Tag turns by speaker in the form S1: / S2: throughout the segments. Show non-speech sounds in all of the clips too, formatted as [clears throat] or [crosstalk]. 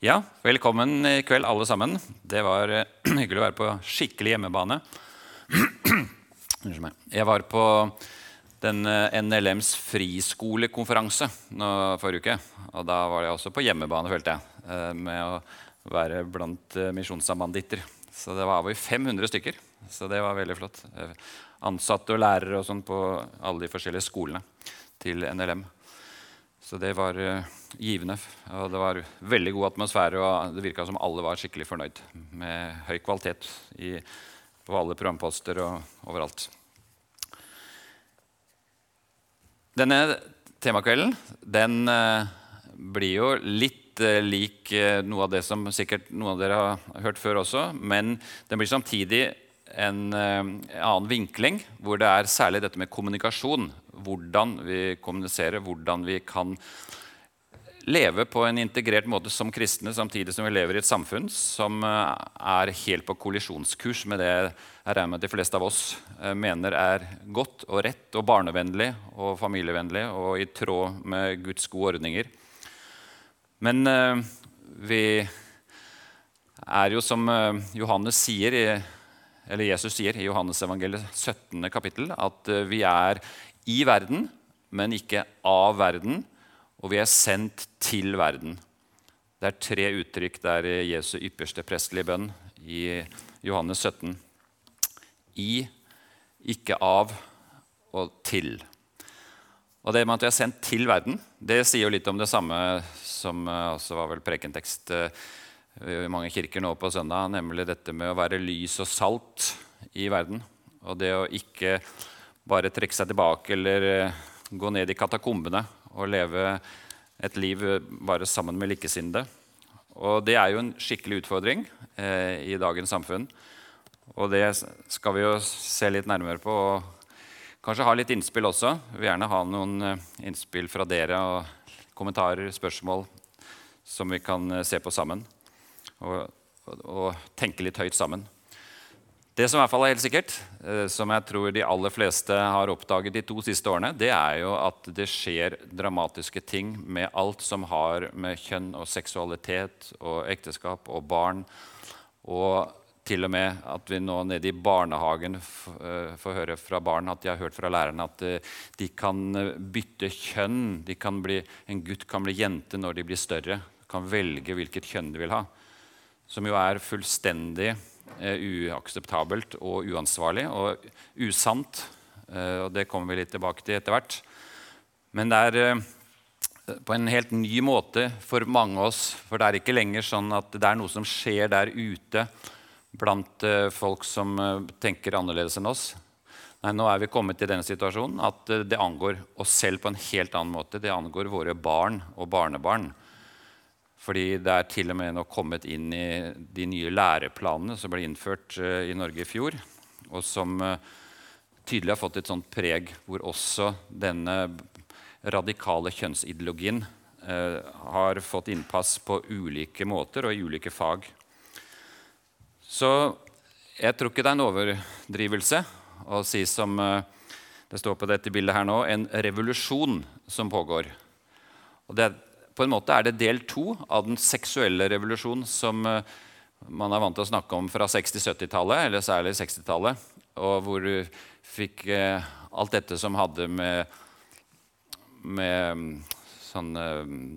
S1: Ja, velkommen i kveld, alle sammen. Det var eh, [clears throat] hyggelig å være på skikkelig hjemmebane. [clears throat] Jeg var på den eh, NLMs friskolekonferanse nå forrige uke. Og da var jeg også på hjemmebane, følte jeg, eh, med å være blant misjonssambanditter. Så det var over 500 stykker. Så det var veldig flott. Ansatte og lærere og sånn på alle de forskjellige skolene til NLM. Så det var givende. Og det var veldig god atmosfære, og det virka som alle var skikkelig fornøyd med høy kvalitet i, på alle programposter og overalt. Denne temakvelden den eh, blir jo litt eh, lik eh, noe av det som sikkert noen av dere har hørt før også, men den blir samtidig en annen vinkling, hvor det er særlig dette med kommunikasjon. Hvordan vi kommuniserer, hvordan vi kan leve på en integrert måte som kristne, samtidig som vi lever i et samfunn som eh, er helt på kollisjonskurs med det jeg regner med de fleste av oss eh, mener er godt og rett og barnevennlig og familievennlig og i tråd med Guds gode ordninger. Men eh, vi er jo som Johannes sier i eller Jesus sier i Johannes evangeliet 17. kapittel at vi er i verden, men ikke av verden, og vi er sendt til verden. Det er tre uttrykk der Jesu ypperste prestelige bønn i Johannes 17. I, ikke av og til. Og det med at vi er sendt til verden, det sier jo litt om det samme som eh, også var vel prekentekst eh, i mange kirker nå på søndag, nemlig dette med å være lys og salt i verden. Og det å ikke bare trekke seg tilbake eller eh, gå ned i katakombene og leve et liv bare sammen med likesinnede. Og det er jo en skikkelig utfordring eh, i dagens samfunn. Og det skal vi jo se litt nærmere på. og Kanskje ha litt innspill også. Vi vil gjerne ha noen eh, innspill fra dere og kommentarer, spørsmål som vi kan eh, se på sammen og, og, og tenke litt høyt sammen. Det som i hvert fall er helt sikkert, eh, som jeg tror de aller fleste har oppdaget de to siste årene, det er jo at det skjer dramatiske ting med alt som har med kjønn og seksualitet og ekteskap og barn og til og med at vi nå nede i barnehagen eh, får høre fra barn at de har hørt fra lærerne at eh, de kan bytte kjønn. Bli, en gutt kan bli jente når de blir større. Kan velge hvilket kjønn de vil ha som jo er fullstendig uakseptabelt og uansvarlig og usant. Eh, og det kommer vi litt tilbake til etter hvert. Men det er eh, på en helt ny måte for mange av oss. For det er ikke lenger sånn at det er noe som skjer der ute blant eh, folk som eh, tenker annerledes enn oss. Nei, nå er vi kommet til denne situasjonen at eh, det angår oss selv på en helt annen måte. Det angår våre barn og barnebarn. Fordi det er til og med nå kommet inn i de nye læreplanene som ble innført uh, i Norge i fjor, og som uh, tydelig har fått et sånt preg hvor også denne radikale kjønnsideologien uh, har fått innpass på ulike måter og i ulike fag. Så jeg tror ikke det er en overdrivelse å si som det står på dette bildet her nå, en revolusjon som pågår. Og det på en måte er det del to av den seksuelle revolusjonen som eh, man er vant til å snakke om fra 60-70-tallet, eller særlig 60-tallet. Og hvor du fikk eh, alt dette som hadde med, med sånne mm,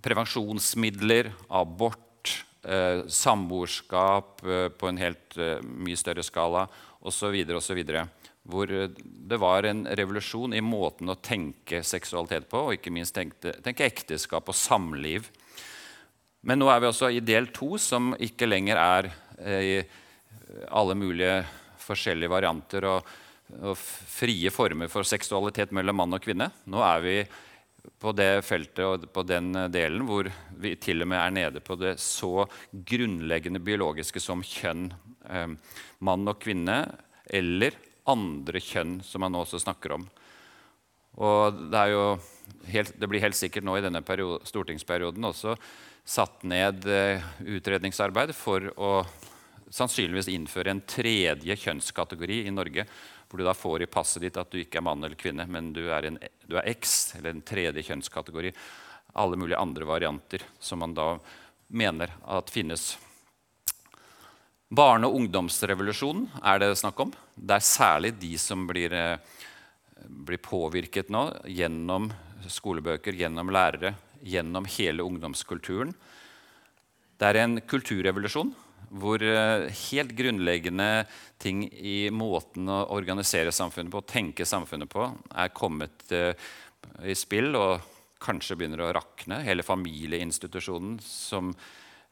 S1: prevensjonsmidler, abort, eh, samboerskap eh, på en helt eh, mye større skala osv. osv hvor eh, det var en revolusjon i måten å tenke seksualitet på, og ikke minst tenke, tenke ekteskap og samliv. Men nå er vi også i del to, som ikke lenger er eh, i alle mulige forskjellige varianter og, og, frie former for seksualitet mellom mann og kvinne. Nå er vi på det feltet og på den delen hvor vi til og med er nede på det så grunnleggende biologiske som kjønn. Eh, mann og kvinne eller andre kjønn som man nå også snakker om. Og det, helt, det blir helt sikkert nå i denne periode, stortingsperioden også satt ned uh, utredningsarbeid for å sannsynligvis innføre en tredje kjønnskategori i Norge. Hvor du da får i passet ditt at du ikke er mann eller kvinne, men du er, en, du er X, eller en tredje kjønnskategori. alle mulige andre varianter som man da mener at finnes. Barne- og ungdomsrevolusjonen er det snakk om. Det er særlig de som blir, eh, blir påvirket nå gjennom skolebøker, gjennom lærere, gjennom hele ungdomskulturen. Det er en kulturrevolusjon hvor eh, helt grunnleggende ting i måten å organisere samfunnet på, tenke samfunnet på, er kommet eh, i spill og kanskje begynner å rakne. Hele familieinstitusjonen som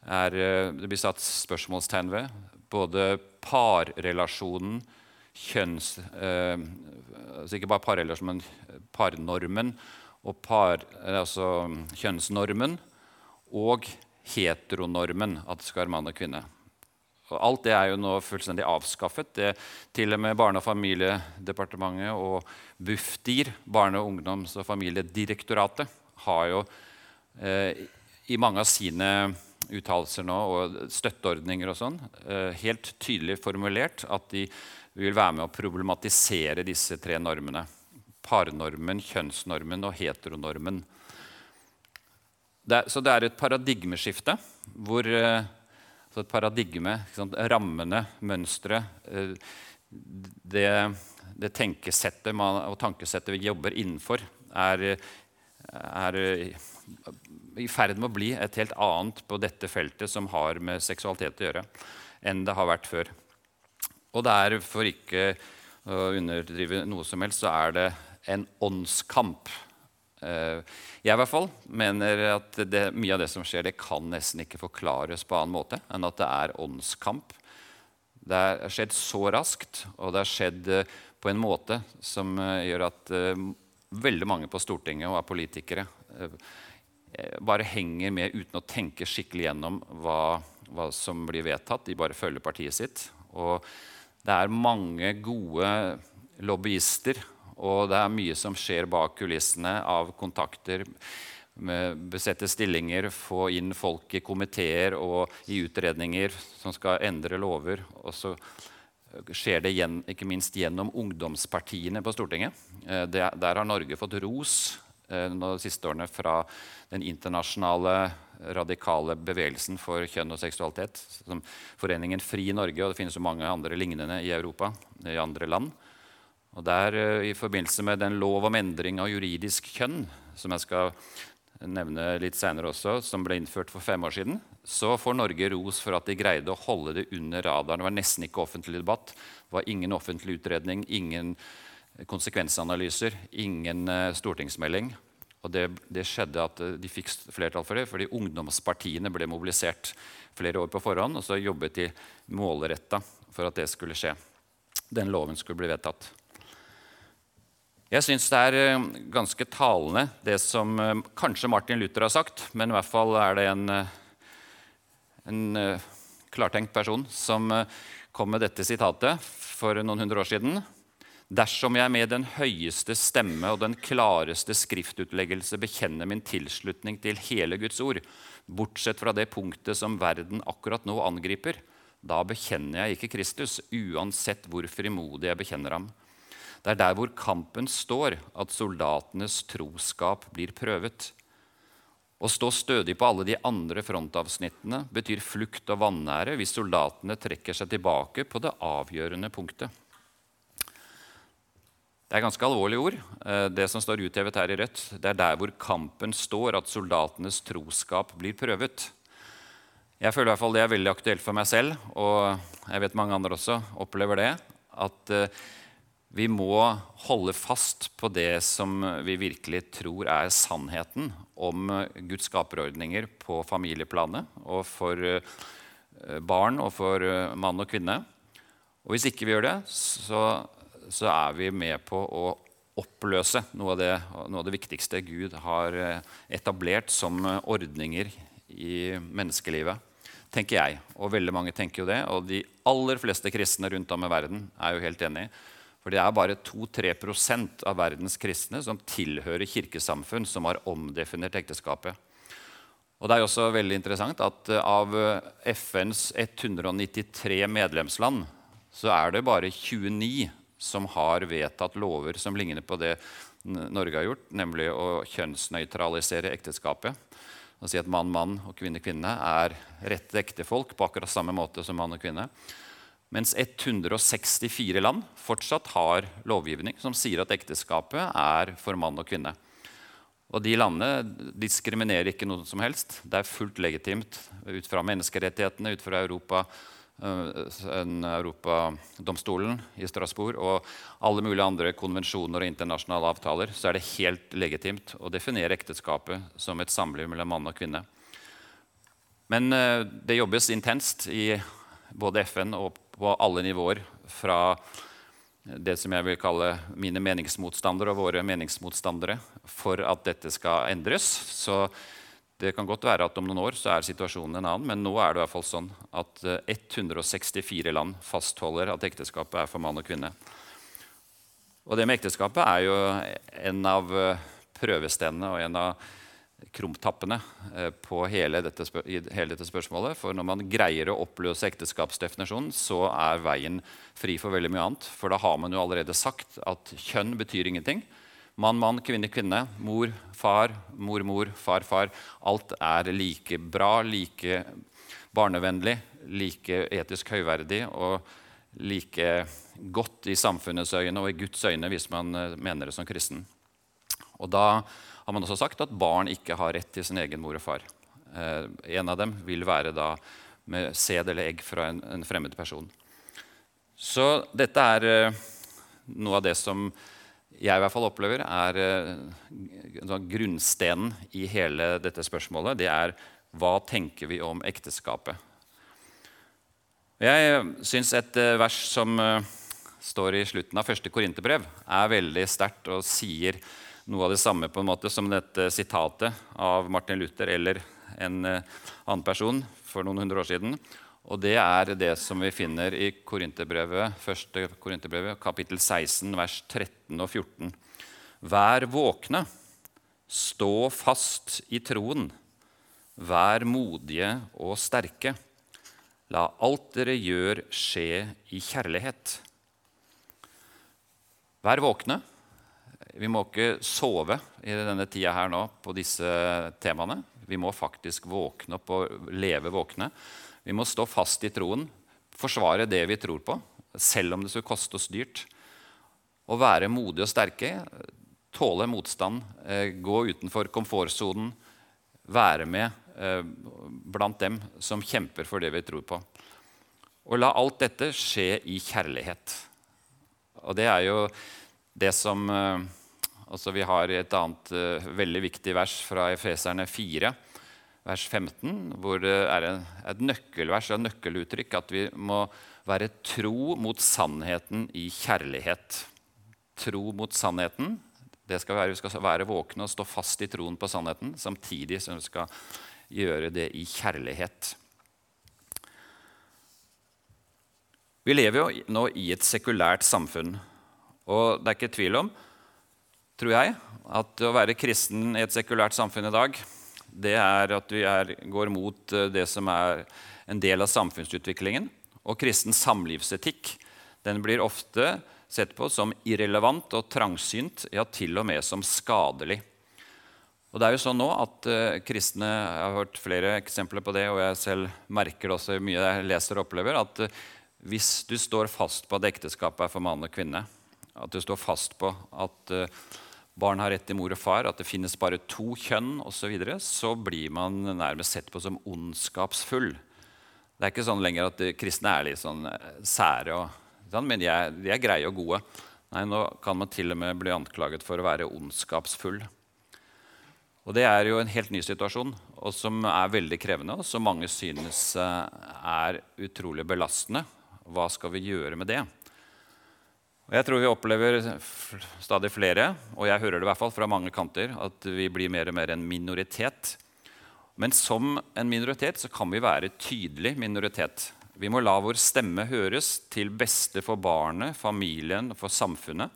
S1: er, eh, det blir satt spørsmålstegn ved. Både parrelasjonen, kjønns... Eh, altså ikke bare parrelasjonen, men parnormen og par, altså kjønnsnormen. Og heteronormen, at det skal være mann og kvinne. Og alt det er jo nå fullstendig avskaffet. Det, til og med Barne- og familiedepartementet og Bufdir, Barne-, ungdoms- og familiedirektoratet, har jo eh, i mange av sine uttalelser nå og støtteordninger og sånn eh, helt tydelig formulert at de vil være med å problematisere disse tre normene. Parnormen, kjønnsnormen og heteronormen. Det, så det er et paradigmeskifte hvor eh, så et paradigme, rammene, mønsteret eh, det, det, tenkesettet man, og tankesettet vi jobber innenfor, er, er i ferd med å bli et helt annet på dette feltet som har med seksualitet å gjøre, enn det har vært før. Og det er, for ikke å underdrive noe som helst, så er det en åndskamp Eh, jeg i hvert fall mener at det, mye av det som skjer, det kan nesten ikke forklares på annen måte enn at det er åndskamp. Det har skjedd så raskt, og det har skjedd eh, på en måte som eh, gjør at veldig mange på Stortinget og av politikere bare henger med uten å tenke skikkelig gjennom hva, hva som blir vedtatt. De bare følger partiet sitt. Og det er mange gode lobbyister og det er mye som skjer bak kulissene av kontakter. Besette stillinger, få inn folk i komiteer og i utredninger som skal endre lover. Og så skjer det ikke minst gjennom ungdomspartiene på Stortinget. Eh, der har Norge fått ros de siste årene fra den internasjonale radikale bevegelsen for kjønn og seksualitet. Som Foreningen Fri Norge, og det finnes jo mange andre lignende i Europa. i andre land. Og der, eh, I forbindelse med den lov om endring av juridisk kjønn, som jeg skal nevne litt senere også, som ble innført for fem år siden, så får Norge ros for at de greide å holde det under radaren. Det var nesten ikke offentlig debatt. Det var ingen offentlig utredning, ingen konsekvensanalyser, ingen uh, stortingsmelding. Og det, det, skjedde at uh, de fikk flertall for det, fordi ungdomspartiene ble mobilisert flere år på forhånd, og så jobbet de målretta for at det skulle skje. Den loven skulle bli vedtatt. Jeg syns det er eh, ganske talende, det som eh, kanskje Martin Luther har sagt, men i hvert fall er det en, eh, en klartenkt person som kom med dette sitatet for noen hundre år siden. Dersom jeg med den høyeste stemme og den klareste skriftutleggelse bekjenner min tilslutning til hele Guds ord, bortsett fra det punktet som verden akkurat nå angriper, da bekjenner jeg ikke Kristus, uansett hvor frimodig jeg bekjenner ham. Det er der hvor kampen står, at soldatenes troskap blir prøvet. Å stå stødig på alle de andre frontavsnittene betyr flukt og vanære hvis soldatene trekker seg tilbake på det avgjørende punktet. Det er ganske alvorlige ord. Eh, det som står uthevet her i rødt, det er der hvor kampen står, at soldatenes troskap blir prøvet. Jeg føler i hvert fall det er veldig aktuelt for meg selv, og jeg vet mange andre også opplever det. At eh, vi må holde fast på det som vi virkelig tror er sannheten om Guds skaperordninger på familieplanet og for eh, barn og for eh, mann og kvinne. Og hvis ikke vi gjør det, så, så er vi med på å oppløse noe av, det, noe av det viktigste Gud har eh, etablert som ordninger i menneskelivet tenker jeg. Og veldig mange tenker jo det. Og de aller fleste kristne rundt om i verden er jo helt enig. For det er bare 2-3% av verdens kristne som tilhører kirkesamfunn som har omdefinert ekteskapet. Og det er også veldig interessant at eh, Av FNs 193 medlemsland så er det bare 29 som har vedtatt lover som ligner på det Norge har gjort, nemlig å kjønnsnøytralisere ekteskapet. Og si at mann, mann og kvinne, kvinne er rette ektefolk på akkurat samme måte som mann og kvinne. Mens 164 land fortsatt har lovgivning som sier at ekteskapet er for mann og kvinne. Og de landene diskriminerer ikke noe som helst. Det er fullt legitimt ut fra menneskerettighetene, ut fra Europa, Europadomstolen i Strasbourg og alle mulige andre konvensjoner og internasjonale avtaler, så er det helt legitimt å definere ekteskapet som et samliv mellom mann og kvinne. Men eh, det jobbes intenst i både FN og på alle nivåer fra det som jeg vil kalle mine meningsmotstandere og våre meningsmotstandere for at dette skal endres. Så det kan godt være at om noen år så er situasjonen en annen, men nå er det i hvert fall sånn at 164 eh, land fastholder at ekteskapet er for mann og kvinne. Og det med ekteskapet er jo en av eh, prøvestenene og en av krumtappene eh, på hele dette, hele dette, spørsmålet. For når man greier å oppløse ekteskapsdefinisjonen, så er veien fri for veldig mye annet. For da har man jo allerede sagt at kjønn betyr ingenting. Mann, mann, kvinne, kvinne. Mor, far, mor, mor, far, far. Alt er like bra, like barnevennlig, like etisk høyverdig og like godt i samfunnets øyne og i Guds øyne hvis man eh, mener det som kristen. Og da har man også sagt at barn ikke har rett til sin egen mor og far. Eh, en av dem vil være da med sæd eller egg fra en, fremmed person. Så dette er eh, noe av det som jeg i hvert fall opplever er uh, grunnstenen i hele dette spørsmålet. Det er hva tenker vi om ekteskapet? Jeg syns et uh, vers som uh, står i slutten av første korinterbrev, er veldig sterkt og sier noe av det samme på en måte som dette sitatet av Martin Luther eller en annen person for noen hundre år siden. Og det er det som vi finner i Korinterbrevet, 1. Korinterbrevet, kapittel 16, vers 13 og 14. Vær våkne, stå fast i troen, vær modige og sterke. La alt dere gjør, skje i kjærlighet. Vær våkne. Vi må ikke sove i denne tida her nå på disse temaene. Vi må faktisk våkne opp og leve våkne. Vi må stå fast i troen, forsvare det vi tror på, selv om det skulle koste oss dyrt. Å være modige og sterke, tåle motstand, eh, gå utenfor komfortsonen, være med eh, blant dem som kjemper for det vi tror på. Og la alt dette skje i kjærlighet. Og det er jo det som altså Vi har et annet veldig viktig vers fra Efeserne 4 vers 15, hvor det er et nøkkelvers og nøkkeluttrykk at vi må være tro mot sannheten i kjærlighet. Tro mot sannheten. Det skal være, vi skal være våkne og stå fast i troen på sannheten, samtidig som vi skal gjøre det i kjærlighet. Vi lever jo nå i et sekulært samfunn. Og det er ikke tvil om, tror jeg, at å være kristen i et sekulært samfunn i dag det er at vi er, går mot eh, det som er en del av samfunnsutviklingen. Og kristen samlivsetikk den blir ofte sett på som irrelevant og trangsynt, ja, til og med som skadelig. Og det er jo sånn nå at uh, kristne, Jeg har hørt flere eksempler på det, og jeg selv merker det også mye jeg leser og opplever, at uh, hvis du står fast på at ekteskapet er for mann og kvinne, at du står fast på at uh, barn har rett til mor og far, at det finnes bare to kjønn osv., så, videre, så blir man nærmest sett på som ondskapsfull. Det er ikke sånn lenger at kristne er litt sånn eh, sære, og, men de er, de er, greie og gode. Nei, Nå kan man til og med bli anklaget for å være ondskapsfull. Og Det er jo en helt ny situasjon, og som er veldig krevende, og som mange synes eh, er utrolig belastende. Hva skal vi gjøre med det? Og jeg tror vi opplever stadig flere, og jeg hører det i hvert fall fra mange kanter, at vi blir mer og mer en minoritet. Men som en minoritet så kan vi være tydelig minoritet. Vi må la vår stemme høres til beste for barnet, familien og for samfunnet.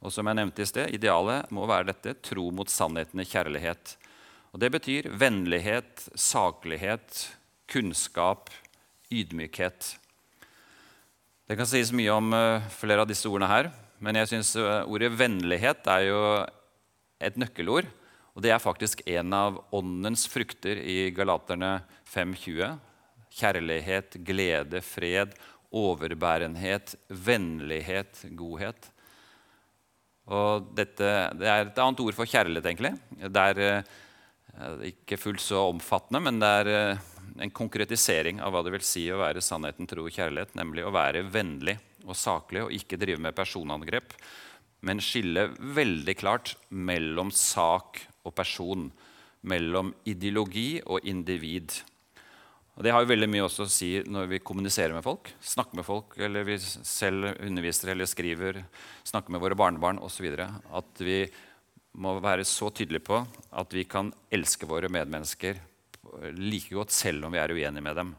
S1: Og som jeg nevnte i sted, Idealet må være dette tro mot sannheten i kjærlighet. Og Det betyr vennlighet, saklighet, kunnskap, ydmykhet. Det kan sies mye om uh, flere av disse ordene her. Men jeg syns ordet vennlighet er jo et nøkkelord. Og det er faktisk en av åndens frukter i Galaterne 5.20. Kjærlighet, glede, fred, overbærenhet, vennlighet, godhet. Og dette, Det er et annet ord for kjærlighet, egentlig. Det er eh, ikke fullt så omfattende, men det er eh, en konkretisering av hva det vil si å være sannheten, tro og kjærlighet. Nemlig å være vennlig og saklig og ikke drive med personangrep, men skille veldig klart mellom sak og person. Mellom ideologi og individ. Og Det har jo veldig mye å si når vi kommuniserer med folk. Snakker med folk, eller vi selv underviser eller skriver. Snakker med våre barnebarn osv. At vi må være så tydelige på at vi kan elske våre medmennesker like godt selv om vi er uenige med dem.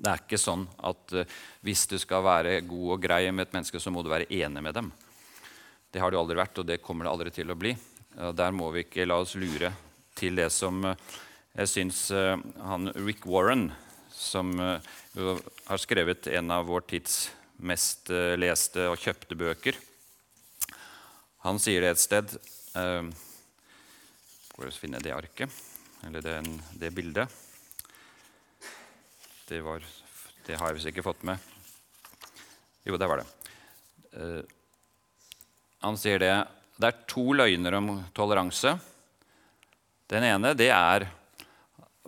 S1: Det er ikke sånn at uh, hvis du skal være god og grei med et menneske, så må du være enig med dem. Det har du aldri vært, og det kommer det aldri til å bli. Der må vi ikke la oss lure til det som uh, jeg syns uh, han Rick Warren, som har skrevet en av vår tids mest leste og kjøpte bøker Han sier det et sted Hvor skal å finne det arket? Eller den, det bildet? Det, var, det har jeg visst ikke fått med. Jo, der var det. Han sier det Det er to løgner om toleranse. Den ene det er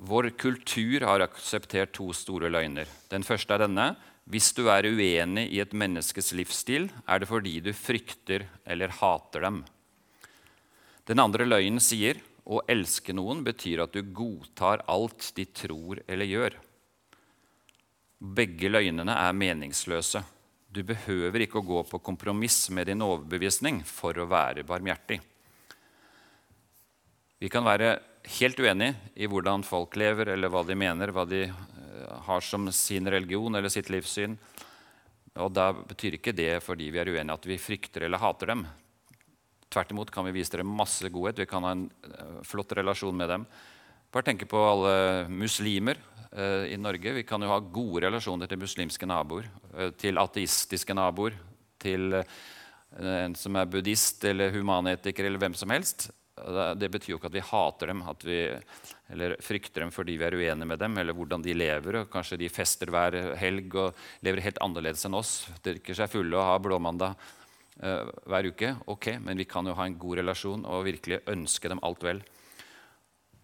S1: vår kultur har akseptert to store løgner. Den første er denne. Hvis du er uenig i et menneskes livsstil, er det fordi du frykter eller hater dem. Den andre løgnen sier å elske noen betyr at du godtar alt de tror eller gjør. Begge løgnene er meningsløse. Du behøver ikke å gå på kompromiss med din overbevisning for å være barmhjertig. Vi kan være helt uenig i hvordan folk lever, eller hva de mener, hva de eh, har som sin religion eller sitt livssyn. Og Da betyr ikke det fordi vi er uenige at vi frykter eller hater dem. Tvert imot kan vi vise dere masse godhet. Vi kan ha en eh, flott relasjon med dem. Bare tenk på alle muslimer eh, i Norge. Vi kan jo ha gode relasjoner til muslimske naboer, eh, til ateistiske naboer, til eh, en som er buddhist eller humanetiker eller hvem som helst. Det betyr jo ikke at vi hater dem vi, eller frykter dem fordi vi er uenige med dem, eller hvordan de lever. og Kanskje de fester hver helg og lever helt annerledes enn oss. Drikker seg fulle og har blåmandag hver uke. Ok, men vi kan jo ha en god relasjon og virkelig ønske dem alt vel.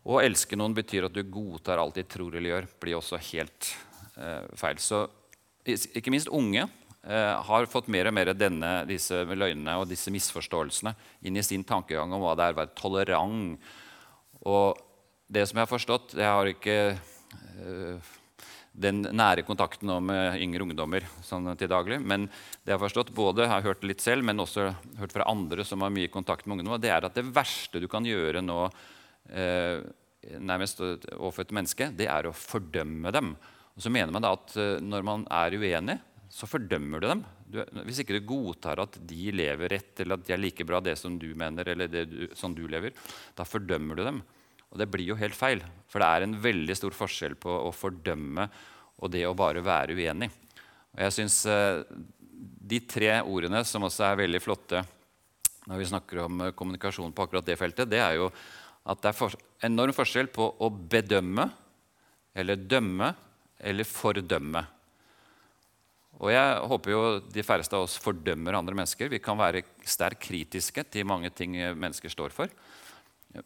S1: Å elske noen betyr at du godtar alt de tror eller gjør. blir også helt uh, feil. Så ikke minst unge Eh, har fått mer og mer denne, disse løgnene og disse misforståelsene inn i sin tankegang om hva det er å være tolerant. Og det som jeg har forstått Jeg har ikke uh, den nære kontakten med yngre ungdommer sånn til daglig. Men det jeg har forstått, både har hørt litt selv, men også hørt fra andre som har mye kontakt med ungdom, det er at det verste du kan gjøre nå eh, nærmest overfor et menneske, det er å fordømme dem. Og så mener man da at når man er uenig, så fordømmer du dem. Du, hvis ikke du godtar at de lever rett, eller at de er like bra det som du mener, eller det du, sånn du lever, da fordømmer du dem. Og det blir jo helt feil. For det er en veldig stor forskjell på å fordømme og det å bare være uenig. Og jeg synes eh, De tre ordene som også er veldig flotte når vi snakker om eh, kommunikasjon på akkurat det feltet, det er jo at det er enorm forskjell på å bedømme eller dømme eller fordømme. Og jeg håper jo de færreste av oss fordømmer andre mennesker. Vi kan være sterkt kritiske til mange ting mennesker står for.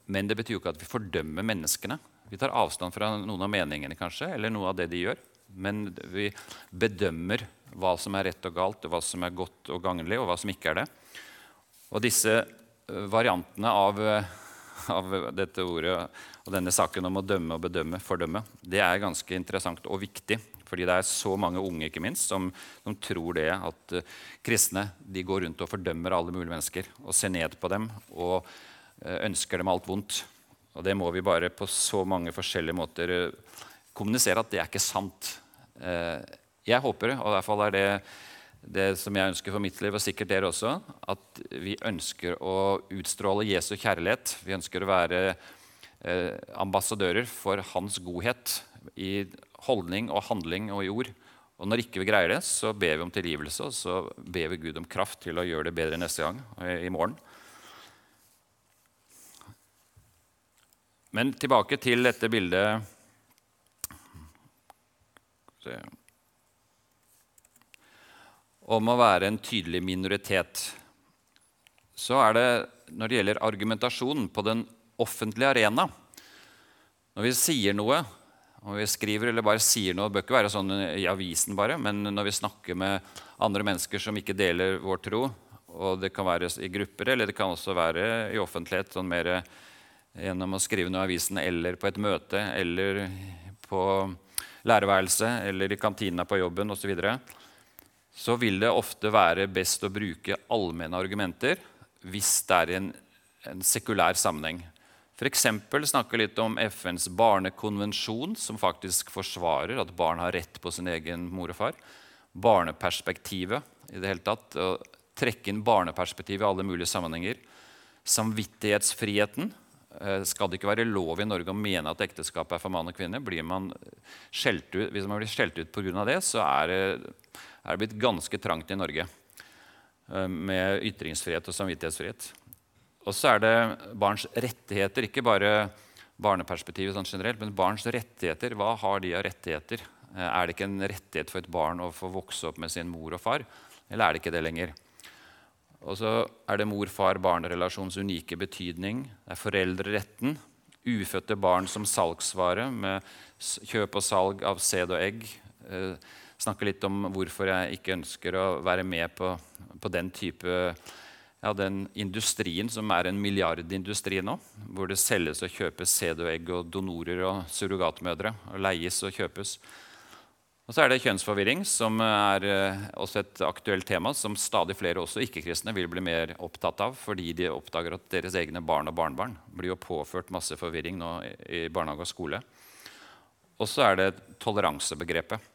S1: Men det betyr jo ikke at vi fordømmer menneskene. Vi tar avstand fra noen av meningene kanskje, eller noe av det de gjør. Men vi bedømmer hva som er rett og galt, hva som er godt og gagnlig, og hva som ikke er det. Og disse eh, variantene av, eh, av dette ordet og denne saken om å dømme og bedømme, fordømme, det er ganske interessant og viktig fordi det er så mange unge ikke minst, som, som tror det at uh, kristne de går rundt og fordømmer alle mulige mennesker og ser ned på dem og ønsker dem alt vondt. Og det må vi bare på så mange forskjellige måter uh, kommunisere at det er ikke sant. jeg håper, og i hvert fall er det det som jeg ønsker for mitt liv, og sikkert dere også, at vi ønsker å utstråle Jesu kjærlighet. Vi ønsker å være ambassadører for hans godhet i holdning og handling og i ord. Og når ikke vi greier det, så ber vi om tilgivelse, og så ber vi Gud om kraft til å gjøre det bedre neste gang i morgen. Men tilbake til dette bildet Om å være en tydelig minoritet. Så er det når det gjelder argumentasjon på den offentlige arena Når vi sier noe, om vi skriver eller bare sier noe, det bør ikke være sånn i avisen bare, men når vi snakker med andre mennesker som ikke deler vår tro, og det kan være i grupper, eller det kan også være i offentlighet, sånn mer gjennom å skrive noe i avisen eller på et møte eller på lærerværelset eller i kantina på jobben osv., så, videre, så vil det ofte være best å bruke allmenne argumenter hvis det er en, en sekulær sammenheng. F.eks. snakke litt om FNs barnekonvensjon, som faktisk forsvarer at barn har rett på sin egen mor og far. Barneperspektivet i det hele tatt. Å trekke inn barneperspektivet i alle mulige sammenhenger. Samvittighetsfriheten. Eh, skal det ikke være lov i Norge å mene at ekteskapet er for mann og kvinne? Blir man skjelt ut, hvis man blir skjelt ut pga. det, så er det, er det blitt ganske trangt i Norge eh, med ytringsfrihet og samvittighetsfrihet. Og så er det barns rettigheter, ikke bare barneperspektivet sånn generelt, men barns rettigheter. Hva har de av rettigheter? Eh, er det ikke en rettighet for et barn å få vokse opp med sin mor og far? Eller er det ikke det lenger? Og så er det mor-far-barn-relasjonens unike betydning. Det er foreldreretten. Ufødte barn som salgsvare med kjøp og salg av sæd og egg. Eh, snakke litt om hvorfor jeg ikke ønsker å være med på, på den type ja, den industrien som er en milliardindustri nå, hvor det selges og kjøpes sæd og egg og donorer og surrogatmødre. og leies og kjøpes. Og så er det kjønnsforvirring, som er eh, også et aktuelt tema som stadig flere også ikke-kristne vil bli mer opptatt av, fordi de oppdager at deres egne barn og barnebarn blir jo påført masse forvirring nå i barnehage og skole. Og så er det toleransebegrepet.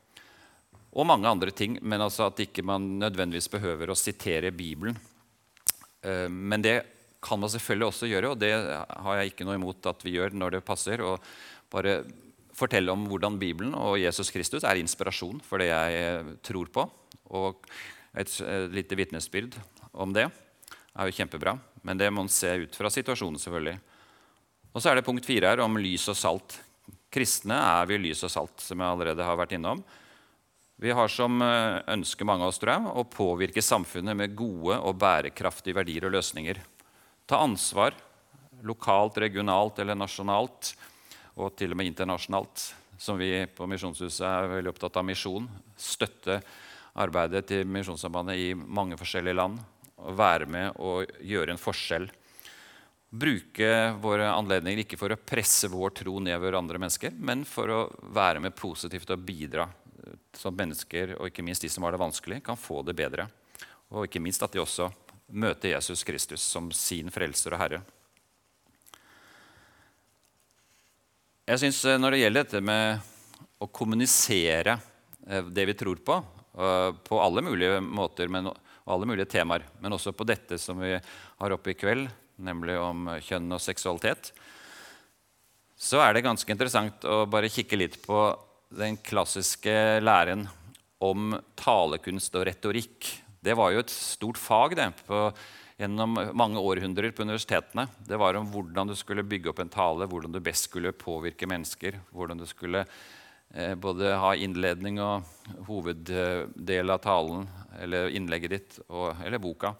S1: Og mange andre ting, men altså at ikke man nødvendigvis behøver å sitere Bibelen Eh, men det kan man selvfølgelig også gjøre, og det har jeg ikke noe imot at vi gjør når det passer. og bare fortelle om hvordan Bibelen og Jesus Kristus er inspirasjon for det jeg eh, tror på. Og et, et lite vitnesbyrd om det er jo kjempebra. Men det må man se ut fra situasjonen, selvfølgelig. Og så er det punkt fire her om lys og salt. Kristne er vi lys og salt, som jeg allerede har vært innom. Vi har som eh, ønske mange av oss tror jeg, å påvirke samfunnet med gode og bærekraftige verdier og løsninger. Ta ansvar lokalt, regionalt eller nasjonalt, og til og med internasjonalt. Som vi på Misjonshuset er veldig opptatt av misjon. Støtte arbeidet til Misjonssambandet i mange forskjellige land. Og være med og gjøre en forskjell. Bruke våre anledninger ikke for å presse vår tro nedover andre mennesker, men for å være med positivt og bidra sånn at mennesker, og ikke minst de som har det vanskelig, kan få det bedre. Og ikke minst at de også møter Jesus Kristus som sin frelser og herre. Jeg synes eh, Når det gjelder dette med å kommunisere eh, det vi tror på, eh, på alle mulige måter men, og alle mulige temaer, men også på dette som vi har oppe i kveld, nemlig om kjønn og seksualitet, så er det ganske interessant å bare kikke litt på den klassiske læren om talekunst og retorikk. Det var jo et stort fag det, på, gjennom mange århundrer på universitetene. Det var om hvordan du skulle bygge opp en tale, hvordan du best skulle påvirke mennesker. Hvordan du skulle eh, både ha innledning og hoveddel av talen eller innlegget ditt, og, eller boka,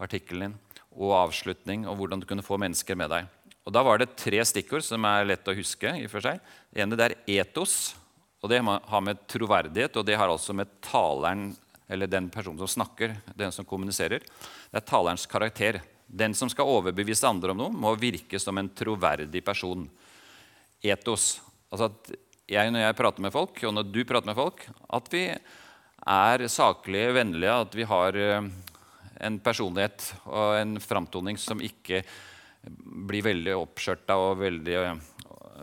S1: artikkelen din, og avslutning, og hvordan du kunne få mennesker med deg. Og Da var det tre stikkord som er lett å huske. i for seg. Det ene det er etos. Og Det har med troverdighet og det har altså med taleren, eller den personen som snakker, den som kommuniserer. Det er talerens karakter. Den som skal overbevise andre om noe, må virke som en troverdig person. Etos. Altså at jeg, når jeg prater med folk, og når du prater med folk, at vi er saklige, vennlige, at vi har eh, en personlighet og en framtoning som ikke blir veldig oppskjørta og veldig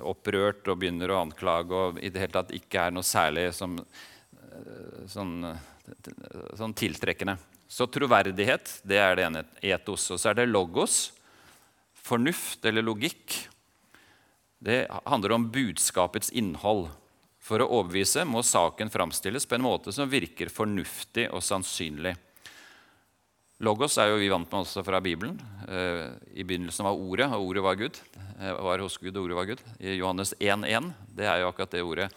S1: opprørt og begynner å anklage og i det hele tatt ikke er noe særlig som, eh, sånn, sånn tiltrekkende. Så troverdighet det er det ene etos. Og så er det logos. Fornuft eller logikk. Det handler om budskapets innhold. For å overbevise må saken framstilles på en måte som virker fornuftig og sannsynlig. Logos er jo vi vant med også fra Bibelen. Eh, I begynnelsen var Ordet, og Ordet var Gud. Eh, var hos Gud, og Ordet var Gud. I Johannes 1.1 det er jo akkurat det ordet.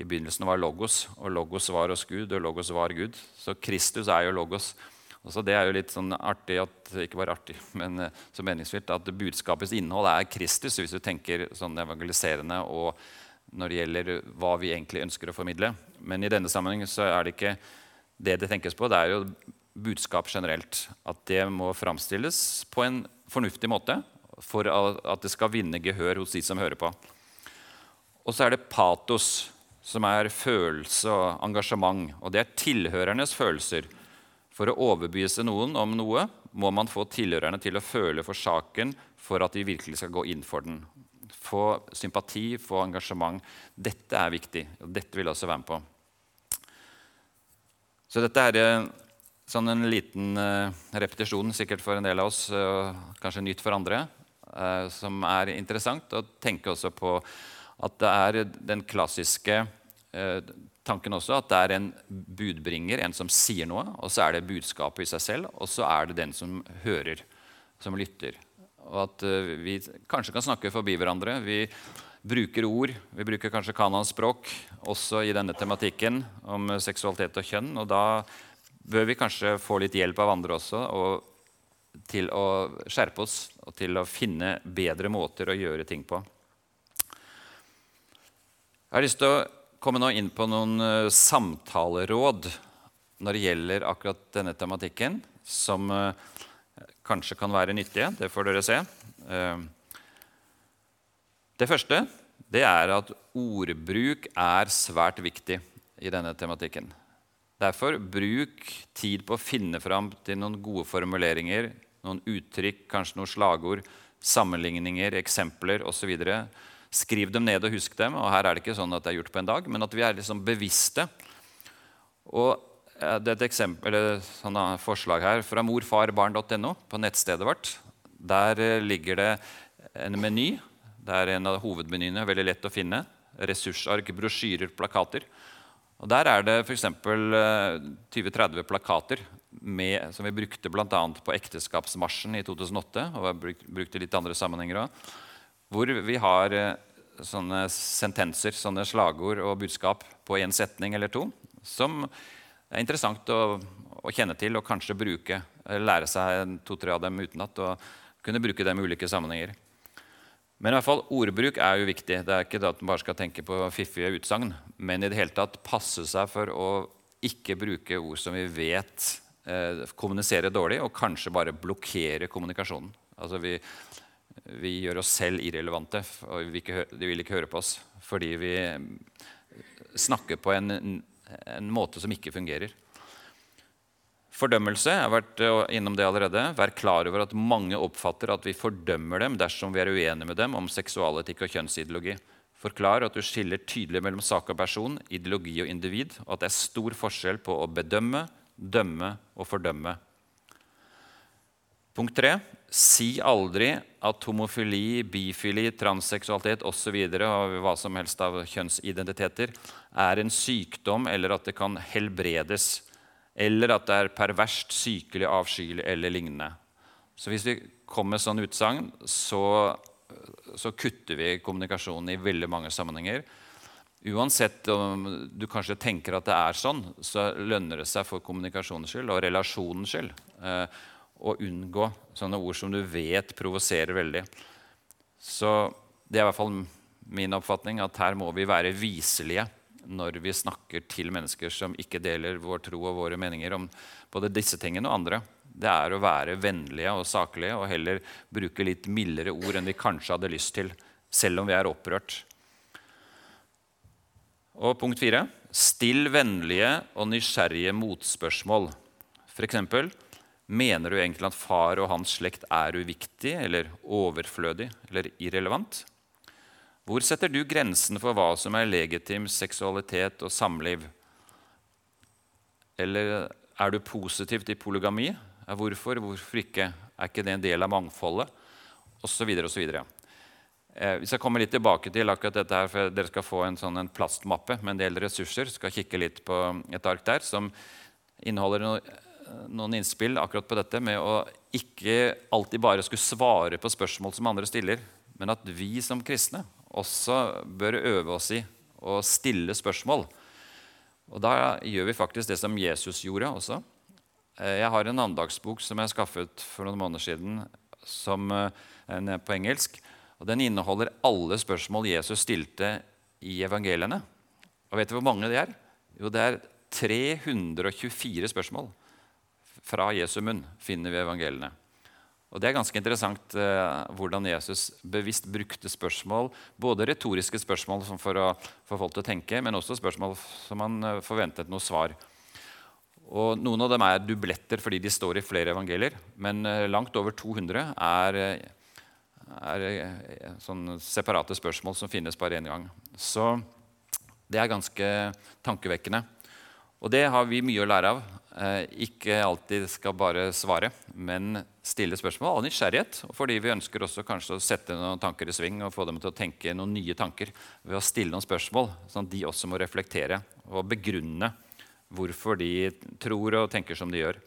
S1: I begynnelsen var Logos, og Logos var hos Gud, og Logos var Gud. Så Kristus er jo Logos. Og så Det er jo litt sånn artig at, ikke bare artig, men eh, så meningsfylt at budskapets innhold er Kristus, hvis du tenker sånn evangeliserende og når det gjelder hva vi egentlig ønsker å formidle. Men i denne sammenheng så er det ikke det det tenkes på. Det er jo budskap generelt. At det må framstilles på en fornuftig måte for at det skal vinne gehør hos de som hører på. Og så er det patos, som er følelse og engasjement. Og det er tilhørernes følelser. For å overbevise noen om noe må man få tilhørerne til å føle for saken for at de virkelig skal gå inn for den. Få sympati, få engasjement. Dette er viktig. og Dette vil jeg også være med på. Så dette er Sånn en liten uh, repetisjon sikkert for en del av oss, og kanskje nytt for andre, uh, som er interessant. å tenke også på at det er den klassiske tanken også at det er en budbringer, en som sier noe, og så er det budskapet i seg selv, og så er det den som hører, som lytter. Og at vi kanskje kan snakke forbi hverandre. Vi bruker ord, vi bruker kanskje kanans språk også i denne tematikken om seksualitet og kjønn. og da bør vi kanskje få litt hjelp av andre også til å skjerpe oss og til å finne bedre måter å gjøre ting på. Jeg har lyst til å komme nå inn på noen uh, samtaleråd når det gjelder akkurat denne tematikken, som uh, kanskje kan være nyttige. Det får dere se. Uh, det første det er at ordbruk er svært viktig i denne tematikken. Derfor bruk tid på å finne fram til noen gode formuleringer, noen uttrykk, kanskje noen slagord, sammenligninger, eksempler osv. Skriv dem ned og husk dem. og Her er det ikke sånn at det er gjort på en dag, men at vi er liksom bevisste. Og det er et eksempel, eller sånn forslag her fra morfarbarn.no på nettstedet vårt. Der eh, ligger det en meny. Det er en av hovedmenyene, veldig lett å finne. Ressursark, brosjyrer, plakater. Og Der er det f.eks. 20-30 eh, plakater med, som vi brukte bl.a. på ekteskapsmarsjen i 2008. og vi brukte litt andre sammenhenger også, Hvor vi har eh, sånne sentenser, sånne slagord og budskap på én setning eller to. Som er interessant å, å, kjenne til og kanskje bruke. Lære seg to-tre av dem utenat og kunne bruke dem i ulike sammenhenger. Men i hvert fall, ordbruk er jo viktig. Det er ikke det at man bare skal tenke på fiffige utsagn, men i det hele tatt passe seg for å ikke bruke ord som vi vet eh, kommuniserer dårlig, og kanskje bare blokkere kommunikasjonen. Altså vi, vi gjør oss selv irrelevante, og de vil ikke høre på oss fordi vi snakker på en, en måte som ikke fungerer. Fordømmelse jeg har vært eh, innom det allerede. Vær klar over at mange oppfatter at vi fordømmer dem dersom vi er uenige med dem om seksualetikk og kjønnsideologi. Forklar at du skiller tydelig mellom sak og person, ideologi og individ, og at det er stor forskjell på å bedømme, dømme og fordømme. Punkt 3. Si aldri at homofili, bifili, transseksualitet osv. og hva som helst av kjønnsidentiteter er en sykdom, eller at det kan helbredes eller at det er perverst, sykelig, avskyelig eller lignende. Så hvis vi kommer med sånn utsagn, så, så, kutter vi kommunikasjonen i veldig mange sammenhenger. Uansett om du kanskje tenker at det er sånn, så lønner det seg for kommunikasjonens skyld og relasjonens skyld eh, å unngå sånne ord som du vet provoserer veldig. Så det er i hvert fall min oppfatning at her må vi være viselige når vi snakker til mennesker som ikke deler vår tro og våre meninger om både disse tingene og andre. Det er å være vennlige og saklige og heller bruke litt mildere ord enn vi kanskje hadde lyst til, selv om vi er opprørt. Og punkt fire still vennlige og nysgjerrige motspørsmål. F.eks.: Mener du egentlig at far og hans slekt er uviktig eller overflødig eller irrelevant? Hvor setter du grensen for hva som er legitim seksualitet og samliv? Eller er du positiv til polygami? Hvorfor? Hvorfor ikke? Er ikke det en del av mangfoldet? Og så videre og så. Eh, vi skal komme litt tilbake til akkurat dette her, for Dere skal få en, sånn, en plastmappe med en del ressurser. skal kikke litt på et ark der som inneholder no, noen innspill akkurat på dette med å ikke alltid bare skulle svare på spørsmål som andre stiller, men at vi som kristne også bør øve oss i å stille spørsmål. Og Da gjør vi faktisk det som Jesus gjorde også. Eh, jeg har en andagsbok som jeg skaffet for noen måneder siden, som er eh, på engelsk. og Den inneholder alle spørsmål Jesus stilte i evangeliene. Og vet du hvor mange det er? Jo, det er 324 spørsmål fra Jesu munn finner vi evangeliene. Og Det er ganske interessant eh, hvordan Jesus bevisst brukte spørsmål, både retoriske spørsmål for å få folk til å tenke, men også spørsmål som han eh, forventet noe svar. Og Noen av dem er dubletter fordi de står i flere evangelier, men eh, langt over 200 er, er er sånn separate spørsmål som finnes bare én gang. Så det er ganske tankevekkende. Og det har vi mye å lære av. Eh, ikke alltid skal bare svare, men stille spørsmål av nysgjerrighet. Fordi vi ønsker også kanskje å sette noen tanker i sving og få dem til å tenke noen nye tanker ved å stille noen spørsmål, sånn at de også må reflektere og begrunne hvorfor de tror og tenker som de gjør.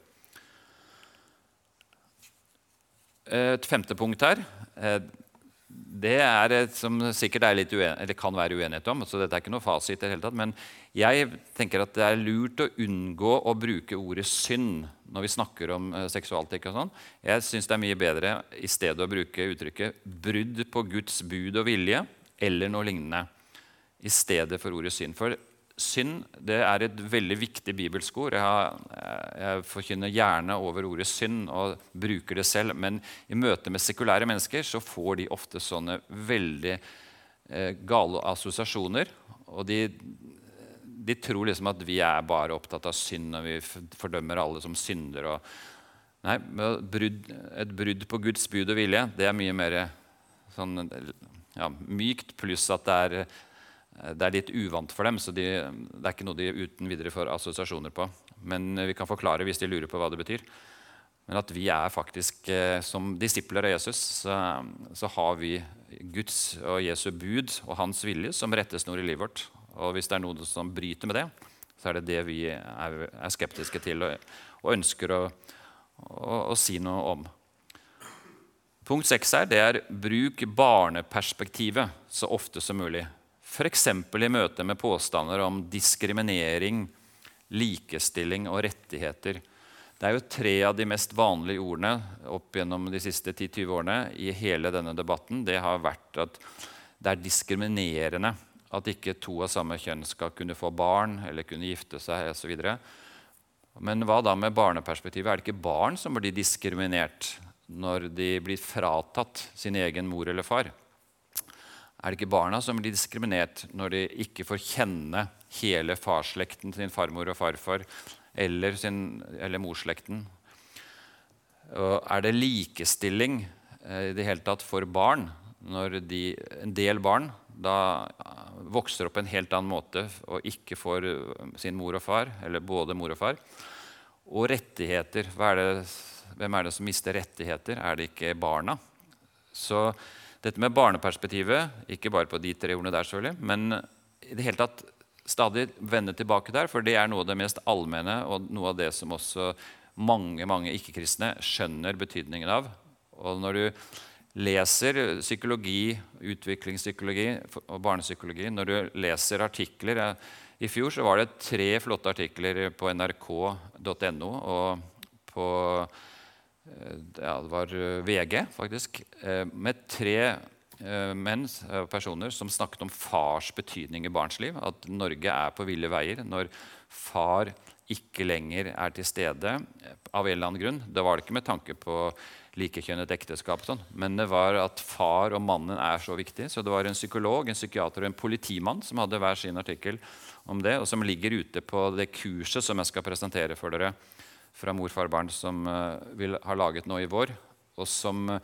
S1: Et femte punkt her eh, det er et som sikkert er uen, kan være uenighet om. så dette er ikke noe fasit i det hele tatt, Men jeg tenker at det er lurt å unngå å bruke ordet synd når vi snakker om eh, seksualtikk. og sånn. Jeg syns det er mye bedre i stedet å bruke uttrykket 'brudd på Guds bud og vilje' eller noe lignende i stedet for ordet synd. For synd det er et veldig viktig bibelsk ord. Jeg, har, jeg, forkynner gjerne over ordet synd og bruker det selv. Men i møte med sekulære mennesker så får de ofte sånne veldig eh, gale assosiasjoner. Og de, de, tror liksom at vi er bare opptatt av synd, og vi fordømmer alle som synder. Og, nei, brudd, et brudd på Guds bud og vilje det er mye mer sånn, ja, mykt, pluss at det er Eh, det er litt uvant for dem, så de, det er ikke noe de uten videre får assosiasjoner på. Men vi kan forklare hvis de lurer på hva det betyr. Men at vi er faktisk, eh, som disipler av Jesus, så, så har vi Guds og Jesu bud og hans vilje som rettesnor i livet vårt. Og hvis det er noe som bryter med det, så er det det vi er, er skeptiske til og, og ønsker å, å, å, si noe om. Punkt seks her, det er bruk barneperspektivet så ofte som mulig. F.eks. i møte med påstander om diskriminering, likestilling og rettigheter. Det er jo tre av de mest vanlige ordene opp gjennom de siste 10-20 årene i hele denne debatten. Det har vært at det er diskriminerende at ikke to av samme kjønn skal kunne få barn eller kunne gifte seg osv. Men hva da med barneperspektivet? Er det ikke barn som blir diskriminert når de blir fratatt sin egen mor eller far? Er det ikke barna som blir diskriminert når de ikke får kjenne hele farsslekten sin farmor og farfar eller, sin, eller morslekten? Og er det likestilling eh, i det hele tatt for barn når de, en del barn da vokser opp på en helt annen måte og ikke får sin mor og far, eller både mor og far? Og rettigheter. Er det, hvem er det som mister rettigheter? Er det ikke barna? Så dette med barneperspektivet, ikke bare på de tre ordene der, selvfølgelig, men i det hele tatt stadig vende tilbake der, for det er noe av det mest allmenne og noe av det som også mange mange ikke-kristne skjønner betydningen av. Og når du leser psykologi, utviklingspsykologi og barnepsykologi, når du leser artikler I fjor så var det tre flotte artikler på nrk.no og på ja, det var eh, VG, faktisk, eh, med tre menn, personer som snakket om fars betydning i barns liv. At Norge er på ville veier når far ikke lenger er til stede av en eller annen grunn. Det var det ikke med tanke på likekjønnet ekteskap, sånn, men det var at far og mannen er så viktig. Så det var en psykolog, en psykiater og en politimann som hadde hver sin artikkel om det, og som ligger ute på det kurset som jeg skal presentere for dere fra Morfar Barn som uh, vil ha laget nå i vår, og som uh,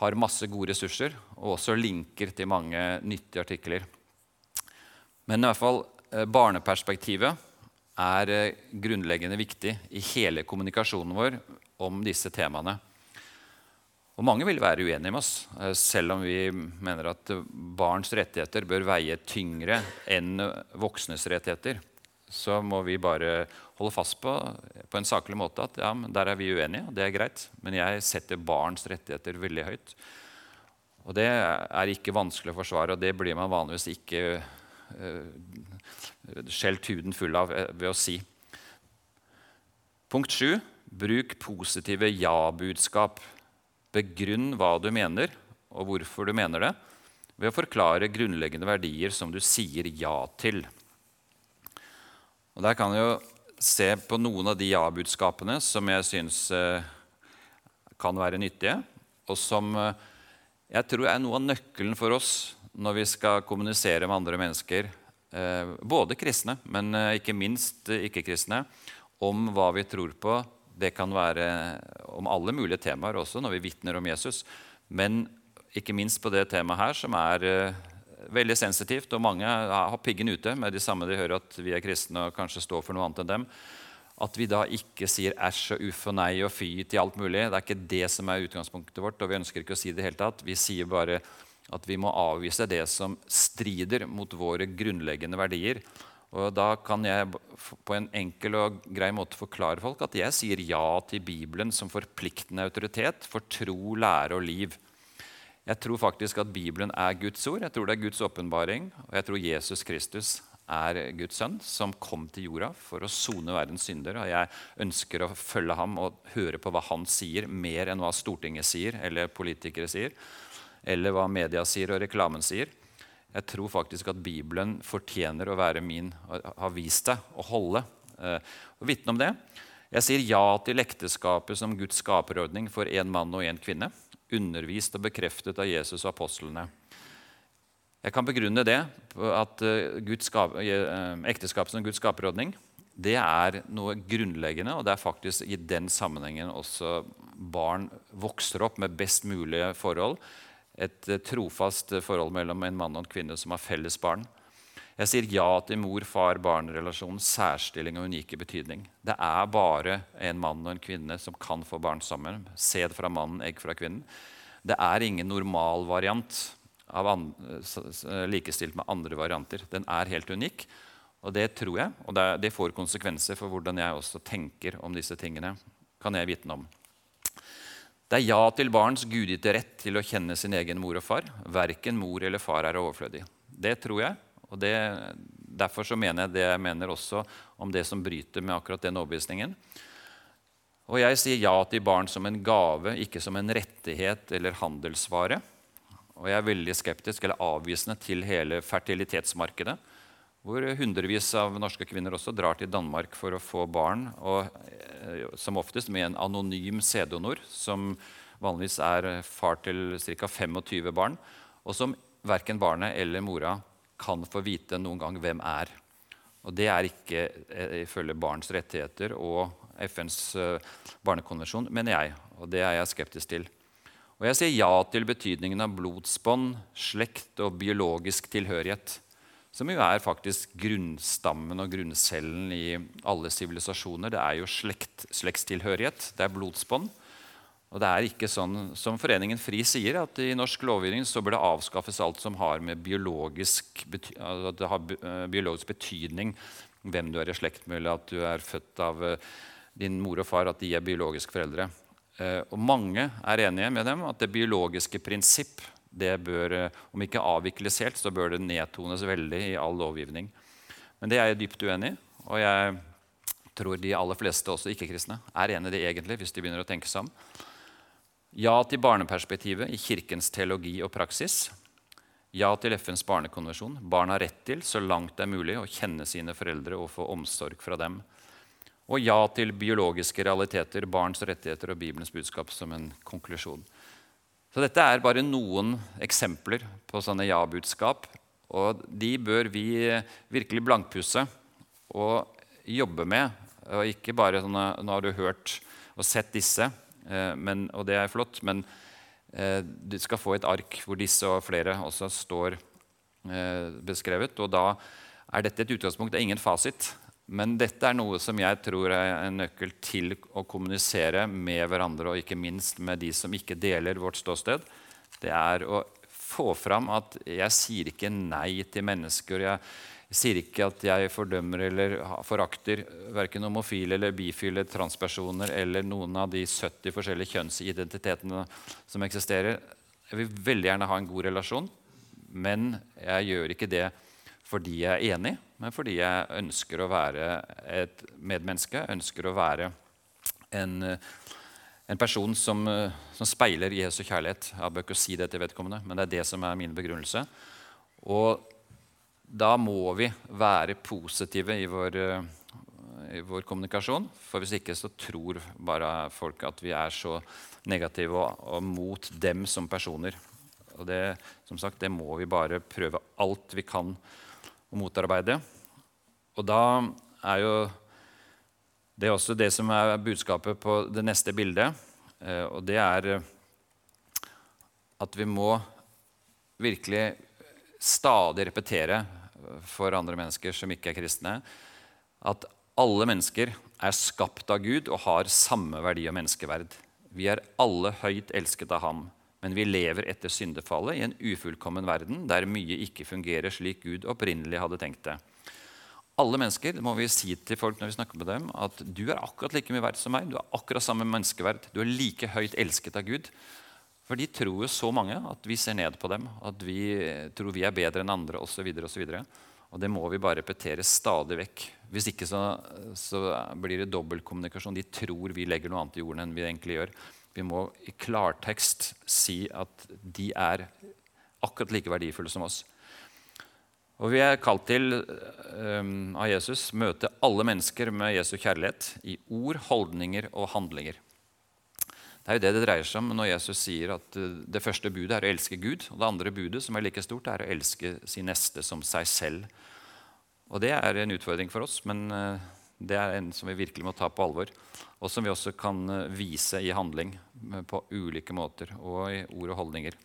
S1: har masse gode ressurser og også linker til mange nyttige artikler. Men i hvert fall uh, barneperspektivet er grunnleggende viktig i hele kommunikasjonen vår om disse temaene. Og mange vil være uenige med oss, eh, selv om vi mener at barns rettigheter bør veie tyngre enn voksnes rettigheter. Så må vi bare holde fast på på en saklig måte at ja, der er vi uenige, og det er greit. Men jeg setter barns rettigheter veldig høyt. Og det er ikke vanskelig å forsvare, og det blir man vanligvis ikke uh, skjelt huden full av uh, ved å si. Punkt sju bruk positive ja-budskap. Begrunn hva du mener, og hvorfor du mener det, ved å forklare grunnleggende verdier som du sier ja til. Og Der kan jo se på noen av de ja-budskapene som jeg syns uh, kan være nyttige, og som jeg tror er noe av nøkkelen for oss når vi skal kommunisere med andre mennesker, eh, både kristne, men eh, ikke minst eh, ikke-kristne, om hva vi tror på. Det kan være om alle mulige temaer også når vi vitner om Jesus. Men ikke minst på det temaet her, som er veldig sensitivt. Og mange har piggen ute med de samme de hører at vi er kristne og kanskje står for noe annet enn dem. At vi da ikke sier æsj og uff og nei og fy til alt mulig. Det er ikke det som er utgangspunktet vårt. og Vi ønsker ikke å si det helt tatt. Vi sier bare at vi må avvise det som strider mot våre grunnleggende verdier. Og Da kan jeg på en enkel og grei måte forklare folk at jeg sier ja til Bibelen som forpliktende autoritet for tro, lære og liv. Jeg tror faktisk at Bibelen er Guds ord. Jeg tror det er Guds åpenbaring. Og jeg tror Jesus Kristus er Guds sønn, som kom til jorda for å sone verdens synder. Og jeg ønsker å følge ham og høre på hva han sier, mer enn hva Stortinget sier eller politikere sier, eller hva media sier og reklamen sier. Jeg tror faktisk at Bibelen fortjener å være min, har vist seg å holde eh, og vitne om det. Jeg sier ja til ekteskapet som Guds skaperordning for én mann og én kvinne, undervist og bekreftet av Jesus og apostlene. Jeg kan begrunne det at eh, eh, ekteskap som Guds skaperordning det er noe grunnleggende, og det er faktisk i den sammenhengen også barn vokser opp med best mulige forhold. Et eh, trofast forhold mellom en mann og en kvinne som har felles barn. Jeg sier ja til mor-far-barn-relasjonens særstilling og unike betydning. Det er bare en mann og en kvinne som kan få barn sammen. Sæd fra mannen, egg fra kvinnen. Det er ingen normalvariant likestilt med andre varianter. Den er helt unik. Og det tror jeg, og det, får konsekvenser for hvordan jeg også tenker om disse tingene. kan jeg vitne om. Det er ja til barns gudgitte rett til å kjenne sin egen mor og far. Verken mor eller far er overflødig. Det tror jeg. Og det, Derfor så mener jeg det jeg mener også om det som bryter med akkurat den overbevisningen. Og jeg sier ja til barn som en gave, ikke som en rettighet eller handelsvare. Og jeg er veldig skeptisk eller avvisende til hele fertilitetsmarkedet. Hvor hundrevis av norske kvinner også drar til Danmark for å få barn. Og eh, som oftest med en anonym sæddonor, som vanligvis er far til ca. 25 barn. Og som verken barnet eller mora kan få vite noen gang hvem er. Og det er ikke eh, ifølge barns rettigheter og FNs eh, barnekonvensjon, mener jeg. Og det er jeg skeptisk til. Og jeg sier ja til betydningen av blodsbånd, slekt og biologisk tilhørighet. Som jo er faktisk grunnstammen og grunncellen i alle sivilisasjoner. Det er jo slekt, slektstilhørighet. Det er blodsbånd. Og det er ikke sånn som Foreningen FRI sier, at i norsk lovgivning så bør det avskaffes alt som har med biologisk, altså det har eh, biologisk betydning hvem du er i slekt med, eller at du er født av eh, din mor og far, at de er biologiske foreldre. Eh, og mange er enige med dem at det biologiske prinsipp det bør, om ikke avvikles helt, så bør det nedtones veldig i all lovgivning. Men det er jeg dypt uenig i. Og jeg tror de aller fleste, også ikke-kristne, er enig i det egentlig, hvis de begynner å tenke seg om. Ja til barneperspektivet i Kirkens teologi og praksis. Ja til FNs barnekonvensjon. Barn har rett til, så langt det er mulig, å kjenne sine foreldre og få omsorg fra dem. Og ja til biologiske realiteter, barns rettigheter og Bibelens budskap som en konklusjon. Så Dette er bare noen eksempler på sånne ja-budskap. Og de bør vi virkelig blankpusse og jobbe med. Og ikke bare sånne, Nå har du hørt og sett disse, men, og det er flott. Men eh, du skal få et ark hvor disse og flere også står eh, beskrevet. Og da er dette et utgangspunkt. Det er ingen fasit. Men dette er noe som jeg tror er en nøkkel til å kommunisere med hverandre, og ikke minst med de som ikke deler vårt ståsted. Det er å få fram at jeg sier ikke nei til mennesker. Jeg sier ikke at jeg fordømmer eller forakter verken homofile eller bifile transpersoner eller noen av de 70 forskjellige kjønnsidentitetene som eksisterer. Jeg vil veldig gjerne ha en god relasjon, men jeg gjør ikke det fordi jeg er enig, men fordi jeg ønsker å være et medmenneske, ønsker å være en, en person som, som, speiler Jesu kjærlighet. Jeg bør ikke si det til vedkommende, men det er det som er min begrunnelse. Og da må vi være positive i vår, i vår kommunikasjon. For hvis ikke så tror bare folk at vi er så negative og, og mot dem som personer. Og det, som sagt, det må vi bare prøve alt vi kan å motarbeide. Og da er jo det også det som er budskapet på det neste bildet. Eh, og det er at vi må virkelig stadig repetere for andre mennesker som ikke er kristne, at alle mennesker er skapt av Gud og har samme verdi og menneskeverd. Vi er alle høyt elsket av ham, men vi lever etter syndefallet i en ufullkommen verden der mye ikke fungerer slik Gud opprinnelig hadde tenkt det. Alle mennesker må vi si til folk når vi snakker med dem, at du er akkurat like mye verdt som meg. Du er akkurat samme menneskeverd. Du er like høyt elsket av Gud. For de tror jo så mange at vi ser ned på dem, at vi tror vi er bedre enn andre osv. Og, så og, og det må vi bare repetere stadig vekk. Hvis ikke så, så blir det dobbeltkommunikasjon. De tror vi legger noe annet i jorden enn vi egentlig gjør. Vi må i klartekst si at de er akkurat like verdifulle som oss. Og Vi er kalt til um, av Jesus møte alle mennesker med Jesu kjærlighet i ord, holdninger og handlinger. Det er jo det det dreier seg om når Jesus sier at eh, det første budet er å elske Gud. Og det andre budet, som er like stort, er å elske sin neste som seg selv. Og det er en utfordring for oss, men uh, det er en som vi virkelig må ta på alvor, og som vi også kan eh, vise i handling på ulike måter og i ord og holdninger.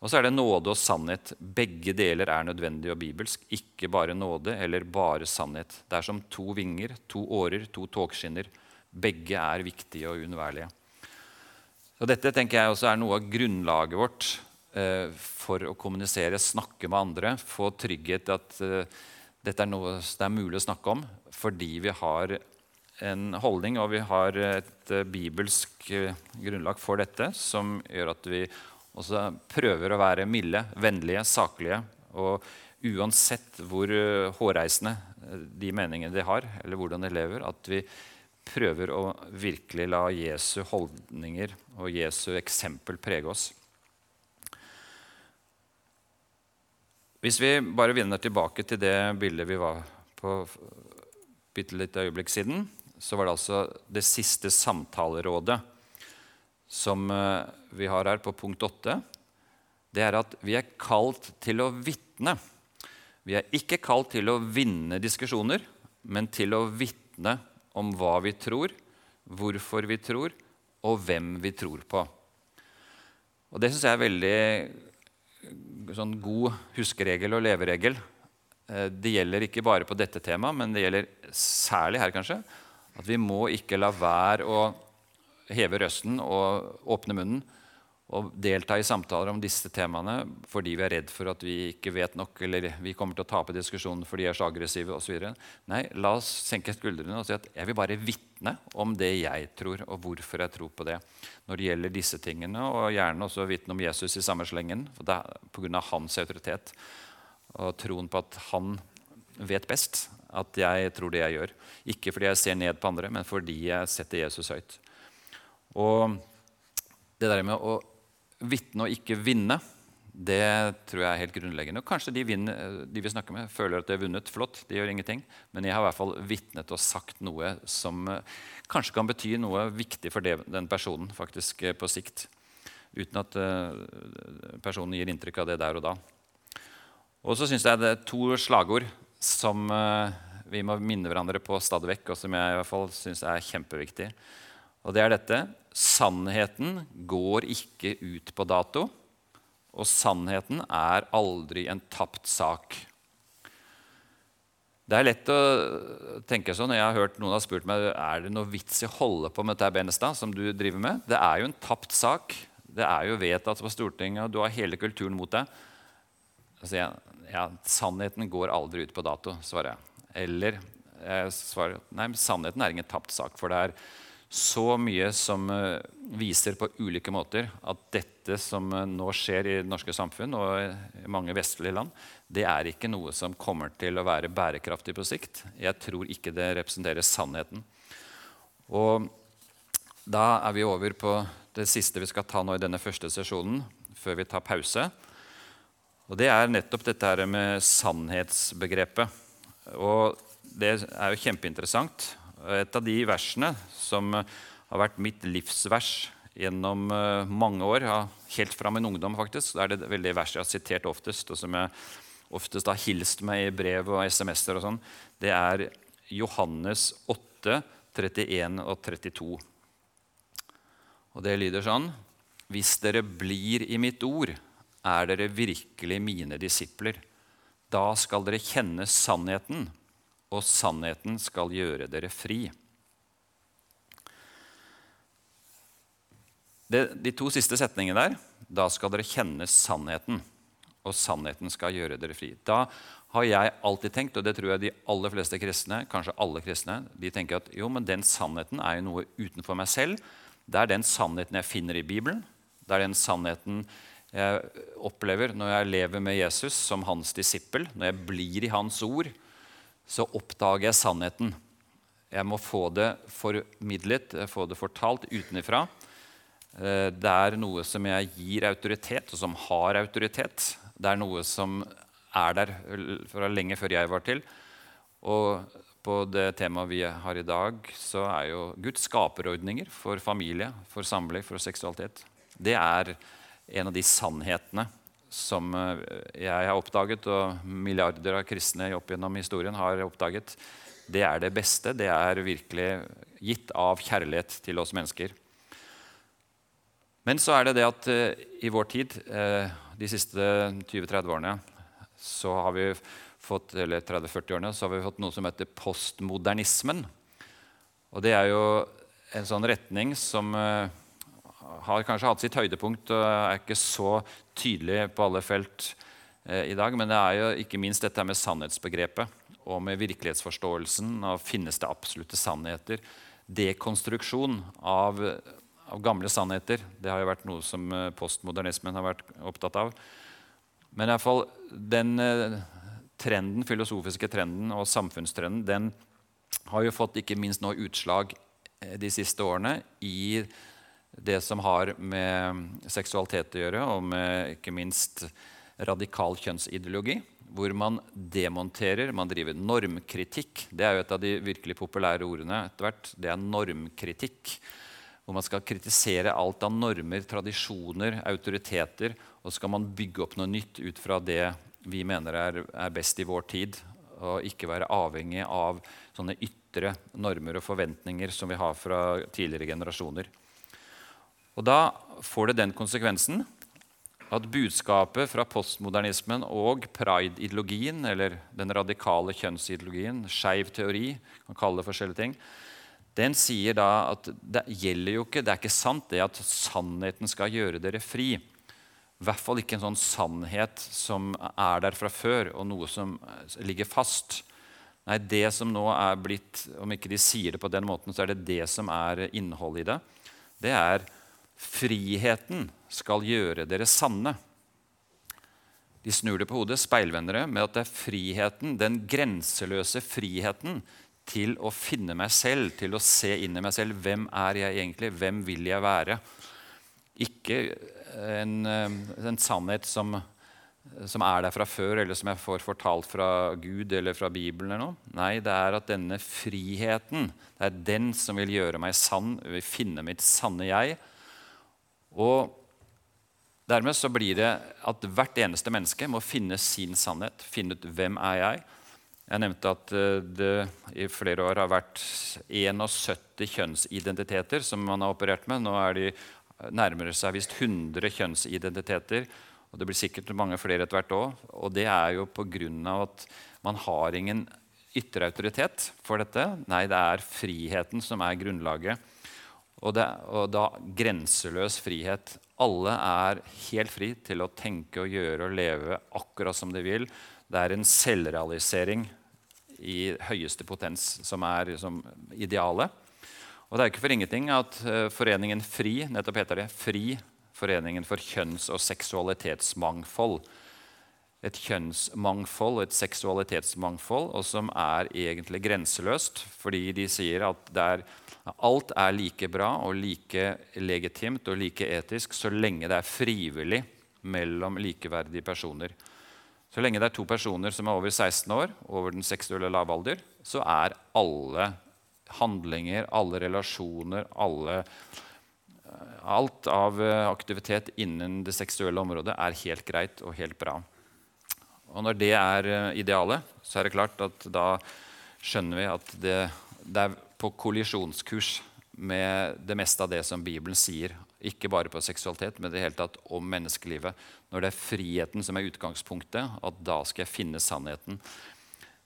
S1: Og så er det nåde og sannhet. Begge deler er nødvendig og bibelsk. Ikke bare nåde eller bare sannhet. Det er som to vinger, to årer, to togskinner. Begge er viktige og uunnværlige. Så dette tenker jeg også er noe av grunnlaget vårt eh, for å kommunisere, snakke med andre, få trygghet at eh, dette er noe det er mulig å snakke om fordi vi har en holdning og vi har et eh, bibelsk eh, grunnlag for dette som gjør at vi også prøver å være milde, vennlige, saklige. Og uansett hvor eh, hårreisende de meningene de har, eller hvordan de lever, at vi prøver å virkelig la Jesu holdninger og Jesu eksempel prege oss. Hvis vi bare vender tilbake til det bildet vi var på bitte litt øyeblikk siden, så var det altså det siste samtalerådet som eh, vi har her på punkt 8. Det er at vi er kalt til å vitne. Vi er ikke kalt til å vinne diskusjoner, men til å vitne om hva vi tror, hvorfor vi tror, og hvem vi tror på. Og Det syns jeg er veldig sånn god huskeregel og leveregel. Eh, det gjelder ikke bare på dette temaet, men det gjelder særlig her, kanskje. At vi må ikke la være å heve røsten og åpne munnen og delta i samtaler om disse temaene fordi vi er redd for at vi ikke vet nok, eller vi kommer til å tape diskusjonen fordi vi er så aggressive osv. Nei, la oss senke skuldrene og si at jeg vil bare vitne om det jeg tror, og hvorfor jeg tror på det når det gjelder disse tingene, og gjerne også vitne om Jesus i samme slengen pga. hans autoritet og troen på at han vet best at jeg tror det jeg gjør. Ikke fordi jeg ser ned på andre, men fordi jeg setter Jesus høyt. Og det der med å vitne og ikke vinne, det tror jeg er helt grunnleggende. Og kanskje de, vinner, de, vi snakker med, føler at de har vunnet. Flott, de gjør ingenting. Men jeg har i hvert fall vitnet og sagt noe som eh, kanskje kan bety noe viktig for den personen faktisk eh, på sikt. Uten at uh, personen gir inntrykk av det der og da. Og så syns jeg det er to slagord som vi må minne hverandre på stadig vekk, og som jeg i hvert fall syns er kjempeviktig. Og det er dette Sannheten går ikke ut på dato, og sannheten er aldri en tapt sak. Det er lett å tenke sånn, Jeg har hørt noen har spurt meg er det noe vits i å holde på med dette Benestad, som du driver med. Det er jo en tapt sak. Det er jo vedtatt på Stortinget, og du har hele kulturen mot deg. Så jeg, ja, sannheten går aldri ut på dato, svarer jeg. Eller jeg svarer nei, men sannheten er ingen tapt sak. For det er så mye som uh, viser på ulike måter at dette som uh, nå skjer i det norske samfunn og i mange vestlige land, det er ikke noe som kommer til å være bærekraftig på sikt. Jeg tror ikke det representerer sannheten. Og da er vi over på det siste vi skal ta nå i denne første sesjonen, før vi tar pause. Og Det er nettopp dette her med sannhetsbegrepet. Og Det er jo kjempeinteressant. Et av de versene som har vært mitt livsvers gjennom eh, mange år, helt fra min ungdom, faktisk, det er det veldig verset jeg har sitert oftest, og som jeg oftest har hilst med i brev og SMS-er, og sånn, det er Johannes 8, 31 og 32. Og det lyder sånn Hvis dere blir i mitt ord, er dere virkelig mine disipler. Da skal dere kjenne sannheten, og sannheten skal gjøre dere fri. Det, de to siste setningene der Da skal dere kjenne sannheten, og sannheten skal gjøre dere fri. Da har jeg alltid tenkt, og det tror jeg de aller fleste kristne, kanskje alle kristne, de tenker at jo, men den sannheten er jo noe utenfor meg selv. Det er den sannheten jeg finner i Bibelen. Det er den sannheten jeg opplever når jeg lever med Jesus som hans disippel. Når jeg blir i hans ord, så oppdager jeg sannheten. Jeg må få det formidlet, få det fortalt utenfra. Eh, det er noe som jeg gir autoritet, og som har autoritet. Det er noe som er der fra lenge før jeg var til. Og på det temaet vi har i dag, så er jo Guds skaperordninger for familie, for samliv, for seksualitet Det er en av de sannhetene som eh, jeg har oppdaget, og milliarder av kristne opp gjennom historien har oppdaget. Det er det beste. Det er virkelig gitt av kjærlighet til oss mennesker. Men så er det det at uh, i vår tid, uh, de siste 20-30 årene, så har vi fått, eller 30-40 årene, så har vi fått noe som heter postmodernismen. Og det er jo en sånn retning som har kanskje hatt sitt høydepunkt og er ikke så tydelig på alle felt uh, i dag. Men det er jo ikke minst dette med sannhetsbegrepet og med virkelighetsforståelsen. og Finnes det absolutte sannheter? Dekonstruksjon av, av gamle sannheter. Det har jo vært noe som uh, postmodernismen har vært opptatt av. Men i hvert fall den trenden, filosofiske trenden og samfunnstrenden den har jo fått ikke minst nå utslag eh, de siste årene i det som har med seksualitet å gjøre, og med ikke minst radikal kjønnsideologi. Hvor man demonterer, man driver normkritikk. Det er jo et av de virkelig populære ordene etter hvert. Det er normkritikk. Hvor man skal kritisere alt av normer, tradisjoner, autoriteter. Og så skal man bygge opp noe nytt ut fra det vi mener er, er, best i vår tid. Og ikke være avhengig av sånne ytre normer og forventninger som vi har fra tidligere generasjoner. Og Da får det den konsekvensen at budskapet fra postmodernismen og pride-ideologien, eller den radikale kjønnsideologien, skeiv teori, kan kalle det forskjellige ting, den sier da at det gjelder jo ikke, det er ikke sant det at sannheten skal gjøre dere fri. I hvert fall ikke en sånn sannhet som er der fra før, og noe som ligger fast. Nei, det som nå er blitt, Om ikke de sier det på den måten, så er det det som er innholdet i det. Det er friheten skal gjøre dere sanne. De snur det på hodet, speilvendere, med at det er friheten, den grenseløse friheten til å finne meg selv, til å se inn i meg selv. Hvem er jeg egentlig? Hvem vil jeg være? Ikke en, eh, en sannhet som, som, er der fra før, eller som jeg får fortalt fra Gud eller fra Bibelen. eller noe. Nei, det er at denne friheten det er den som vil gjøre meg sann, vil finne mitt sanne jeg. Og dermed så blir det at hvert eneste menneske må finne sin sannhet, finne ut hvem er jeg Jeg nevnte at eh, det i flere år har vært 71 kjønnsidentiteter som man har operert med. Nå er de nærmere seg visst 100 kjønnsidentiteter. Og det blir sikkert mange flere etter hvert òg. Og det er jo pga. at man har ingen ytre autoritet for dette. Nei, det er friheten som er grunnlaget. Og, det, og da grenseløs frihet. Alle er helt fri til å tenke og gjøre og leve akkurat som de vil. Det er en selvrealisering i høyeste potens som er liksom, idealet. Og det er ikke for ingenting at uh, foreningen FRI nettopp heter det, FRI, Foreningen for kjønns- og seksualitetsmangfold. Et kjønnsmangfold og et seksualitetsmangfold, og som er egentlig grenseløst. Fordi de sier at det er, alt er like bra og like legitimt og like etisk så lenge det er frivillig mellom likeverdige personer. Så lenge det er to personer som er over 16 år, over den seksuelle lavalder, så er alle handlinger, alle relasjoner, alle, eh, alt av eh, aktivitet innen det seksuelle området er helt greit og helt bra. Og når det er eh, idealet, så er det klart at da skjønner vi at det, det er på kollisjonskurs med det meste av det som Bibelen sier. Ikke bare på seksualitet, men det hele tatt om menneskelivet. Når det er friheten som er utgangspunktet, at da skal jeg finne sannheten.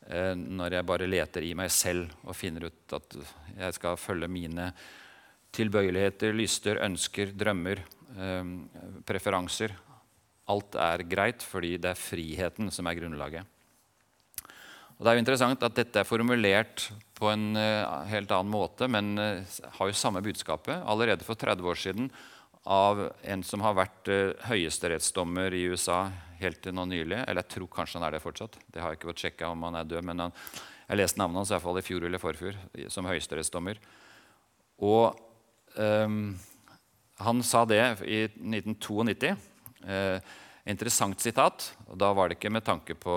S1: Eh, når jeg bare leter i meg selv og finner ut at jeg skal følge mine tilbøyeligheter, lyster, ønsker, drømmer, eh, preferanser. Alt er greit fordi det er friheten som er grunnlaget. Og det er jo interessant at Dette er formulert på en uh, helt annen måte, men uh, har jo samme budskapet. Allerede for 30 år siden av en som har vært uh, høyesterettsdommer i USA helt til nå nylig. Eller jeg tror kanskje han er det fortsatt. Det har jeg ikke fått sjekka om han er død. Men han, jeg leste navnet hans i, hvert fall i fjor eller forfjor som høyesterettsdommer. Og um, han sa det i 1992. Uh, interessant sitat. og Da var det ikke med tanke på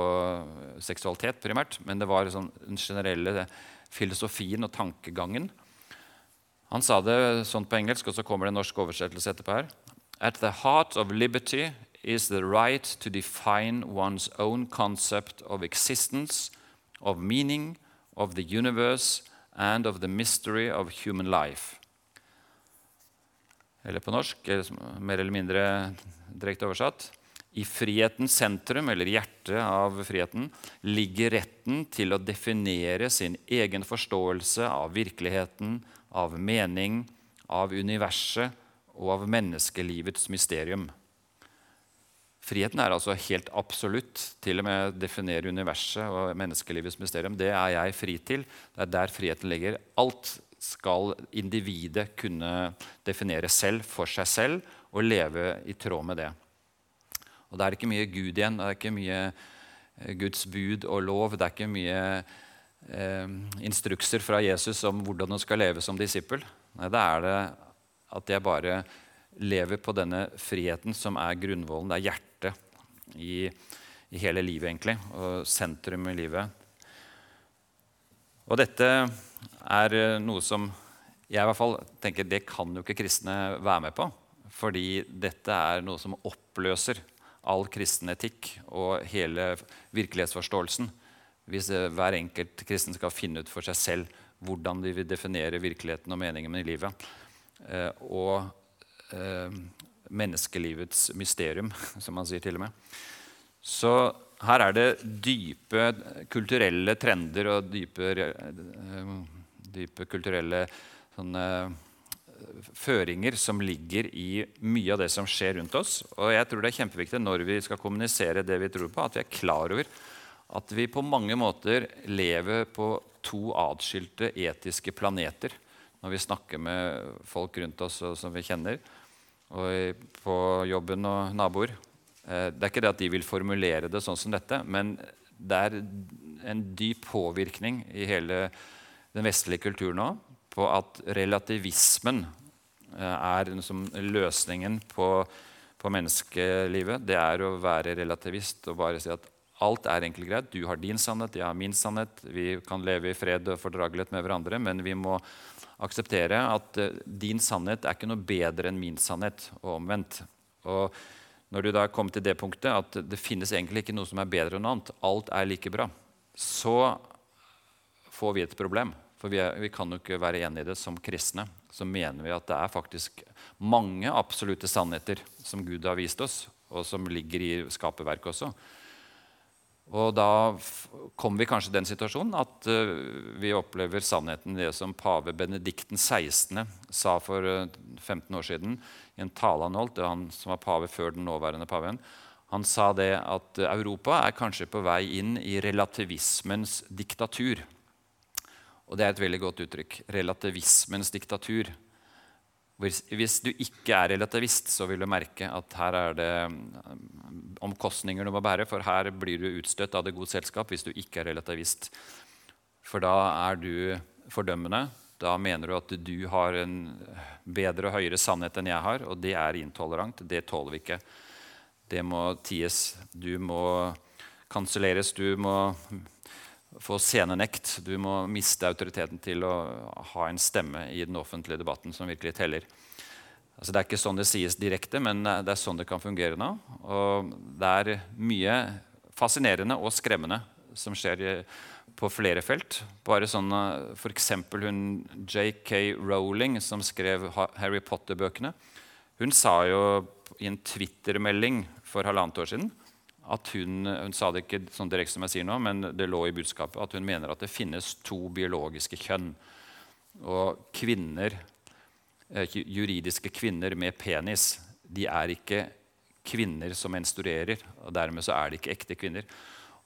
S1: seksualitet, primært, men det var sånn den generelle filosofien og tankegangen. Han sa det sånn på engelsk, og så kommer det en norsk oversettelse etterpå her. At the heart of liberty is the right to define one's own concept of existence, of meaning, of the universe, and of the mystery of human life. Eller på norsk, mer eller mindre direkte oversatt. I frihetens sentrum, eller hjertet av friheten, ligger retten til å definere sin egen forståelse av virkeligheten, av mening, av universet og av menneskelivets mysterium. Friheten er altså helt absolutt. Til og med definere universet og menneskelivets mysterium. Det er jeg fri til. Det er der friheten ligger. Alt skal individet kunne definere selv for seg selv og leve i tråd med det. Og Det er ikke mye Gud igjen. Det er ikke mye eh, Guds bud og lov. Det er ikke mye eh, instrukser fra Jesus om hvordan du skal leve som disippel. Nei, Da er det at jeg bare lever på denne friheten som er grunnvollen. Det er hjertet i, i hele livet, egentlig, og sentrum i livet. Og dette er eh, noe som jeg i hvert fall tenker det kan jo ikke kristne være med på. Fordi dette er noe som oppløser all kristen etikk og hele virkelighetsforståelsen. Hvis eh, hver enkelt kristen skal finne ut for seg selv hvordan de vil definere virkeligheten og meningen med livet. Eh, og eh, menneskelivets mysterium, [laughs] som man sier til og med. Så her er det dype kulturelle trender og dype, dype kulturelle sånne, føringer som ligger i mye av det som skjer rundt oss. Og jeg tror det er kjempeviktig når vi skal kommunisere det vi tror på, at vi er klar over at vi på mange måter lever på to atskilte etiske planeter når vi snakker med folk rundt oss som vi kjenner og på jobben og naboer. Eh, det er ikke det at de vil formulere det sånn som dette, men det er en dyp påvirkning i hele den vestlige kulturen nå på at relativismen eh, er liksom løsningen på, på, menneskelivet. Det er å være relativist og bare si at alt er egentlig greit. Du har din sannhet, jeg har min sannhet. Vi kan leve i fred og fordragelighet med hverandre, men vi må akseptere at uh, din sannhet er ikke noe bedre enn min sannhet, og omvendt. Og når du da kommer til det punktet at det finnes egentlig ikke noe som er bedre enn noe annet, alt er like bra, så får vi et problem. For vi, er, vi kan jo ikke være enig i det som kristne. Så mener vi at det er faktisk mange absolutte sannheter som Gud har vist oss, og som ligger i skaperverket også. Og da kommer vi kanskje i den situasjonen at uh, vi opplever sannheten i det som pave Benedikten 16. sa for uh, 15 år siden i en tale han holdt, han som var pave før den nåværende paven. Han sa det at Europa er kanskje på vei inn i relativismens diktatur. Og det er et veldig godt uttrykk. Relativismens diktatur. Hvis, du ikke er relativist, så vil du merke at her er det mm, omkostninger du må bære, for her blir du utstøtt av det gode selskap hvis du ikke er relativist. For da er du fordømmende. Da mener du at du har en bedre og høyere sannhet enn jeg har, og det er intolerant. Det tåler vi ikke. Det må ties. Du må kanselleres. Du må få scenenekt. Du må miste autoriteten til å ha en stemme i den offentlige debatten som virkelig teller. Altså, det er ikke sånn det sies direkte, men det er sånn det kan fungere nå. Og det er mye fascinerende og skremmende som skjer på flere felt. Bare sånn, F.eks. hun J.K. Rowling, som skrev Harry Potter-bøkene. Hun sa jo i en Twitter-melding for halvannet år siden at hun, hun sa det ikke sånn direkte som jeg sier nå, men det lå i budskapet at hun mener at det finnes to biologiske kjønn. Og kvinner, eh, juridiske kvinner med penis de er ikke kvinner som menstruerer. og Dermed så er de ikke ekte kvinner.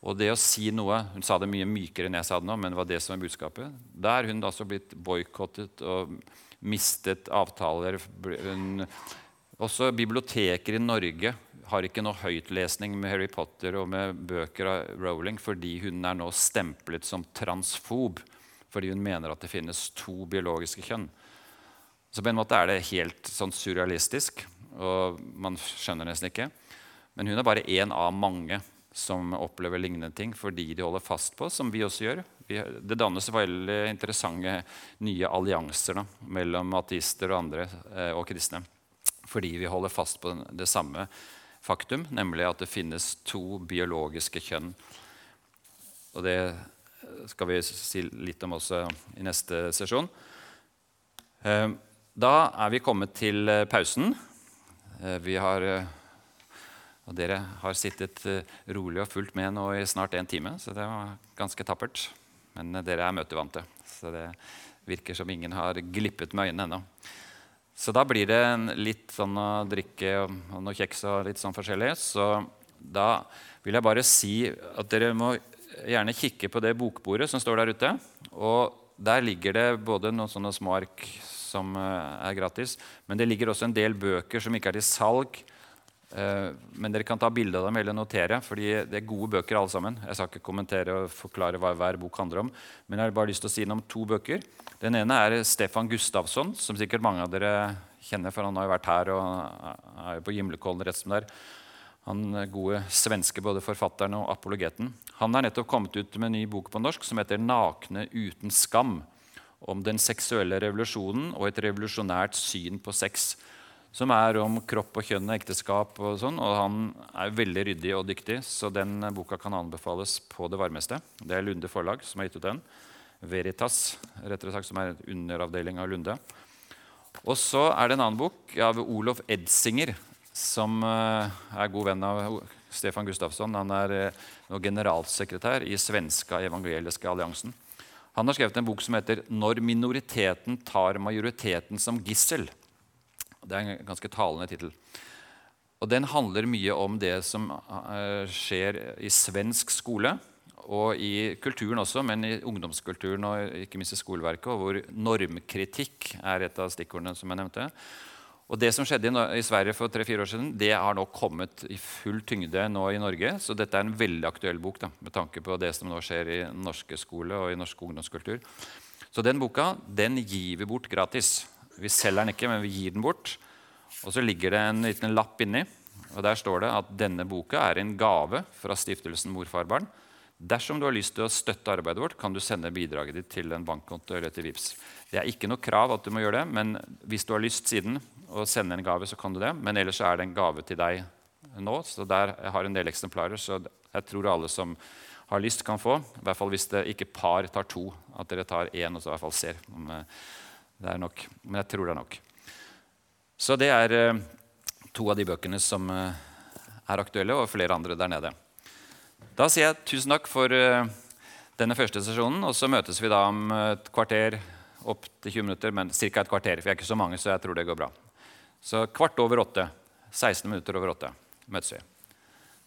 S1: Og det å si noe, Hun sa det mye mykere enn jeg sa det nå, men det var det som er budskapet. Da er hun altså blitt boikottet og mistet avtaler. Hun, også biblioteker i Norge har ikke noe høytlesning med Harry Potter og med bøker av Rowling fordi hun er nå stemplet som transfob fordi hun mener at det finnes to biologiske kjønn. Så på en måte er det helt sånn surrealistisk, og man skjønner nesten ikke. Men hun er bare én av mange som opplever lignende ting fordi de holder fast på, som vi også gjør. Det dannes veldig interessante nye allianser da, mellom ateister og andre eh, og kristne fordi vi holder fast på det samme faktum, nemlig at det finnes to biologiske kjønn. Og det skal vi si litt om også i neste sesjon. Eh, da er vi kommet til eh, pausen. Eh, vi har, og dere har sittet rolig og fulgt med nå i snart en time, så det var ganske tappert. Men dere er møtevante, så det virker som ingen har glippet med øynene ennå. Så da blir det litt sånn å drikke og noe kjeks og litt sånn forskjellig. Så da vil jeg bare si at dere må gjerne kikke på det bokbordet som står der ute. Og der ligger det både noen sånne små ark som eh, er gratis, men det ligger også en del bøker som ikke er til salg. Eh, men dere kan ta bilde av dem eller notere, fordi det er gode bøker alle sammen. Jeg skal ikke kommentere og forklare hva hver bok handler om, men jeg har bare lyst til å si noe om to bøker. Den ene er Stefan Gustavsson, som sikkert mange av dere kjenner, for han har jo vært her og er jo på Gimlekollen rett som det er. Han gode svenske både forfatteren og apologeten. Han har nettopp kommet ut med en ny bok på norsk som heter 'Nakne uten skam'. Om den seksuelle revolusjonen og et revolusjonært syn på sex. Som er om kropp og kjønn og ekteskap. Og sånn, og han er veldig ryddig og dyktig, så den boka kan anbefales på det varmeste. Det er Lunde forlag som har gitt ut den. Veritas, rettere sagt, som er en underavdeling av Lunde. Og så er det en annen bok av Olof Edsinger, som eh, er god venn av Stefan Gustafsson. Han er eh, generalsekretær i Svenska evangeliske alliansen. Han har skrevet en bok som heter 'Når minoriteten tar majoriteten som gissel'. Det er en ganske talende tittel. Og Den handler mye om det som eh, skjer i svensk skole og i kulturen også, men i ungdomskulturen og ikke minst i skoleverket, hvor normkritikk er et av stikkordene som jeg nevnte. Og Det som skjedde i Sverige for tre-fire år siden, det har nå kommet i full tyngde nå i Norge. Så dette er en veldig aktuell bok da, med tanke på det som nå skjer i norske skole og i norsk ungdomskultur. Så den boka den gir vi bort gratis. Vi selger den ikke, men vi gir den bort. Og så ligger det en liten lapp inni. og Der står det at denne boka er en gave fra stiftelsen Morfarbarn. Dersom du har lyst til å støtte arbeidet vårt, kan du sende bidraget ditt til en bankkonto eller til VIPS. Det er ikke noe krav at du må gjøre det, men hvis du har lyst siden å sende en gave, så kan du det. Men ellers er det en gave til deg nå. så der Jeg har en del eksemplarer, så jeg tror alle som har lyst, kan få. I hvert fall hvis det ikke par tar to. At dere tar én og så i hvert fall ser om eh, det er nok. Men jeg tror det er nok. Så det er eh, to av de bøkene som eh, er aktuelle, og flere andre der nede. Da sier jeg tusen takk for eh, denne første sesjonen. Og så møtes vi da om et kvarter opp til 20 minutter, men ca. et kvarter. For vi er ikke så mange, så jeg tror det går bra. Så kvart over åtte. 16 minutter over åtte møtes vi.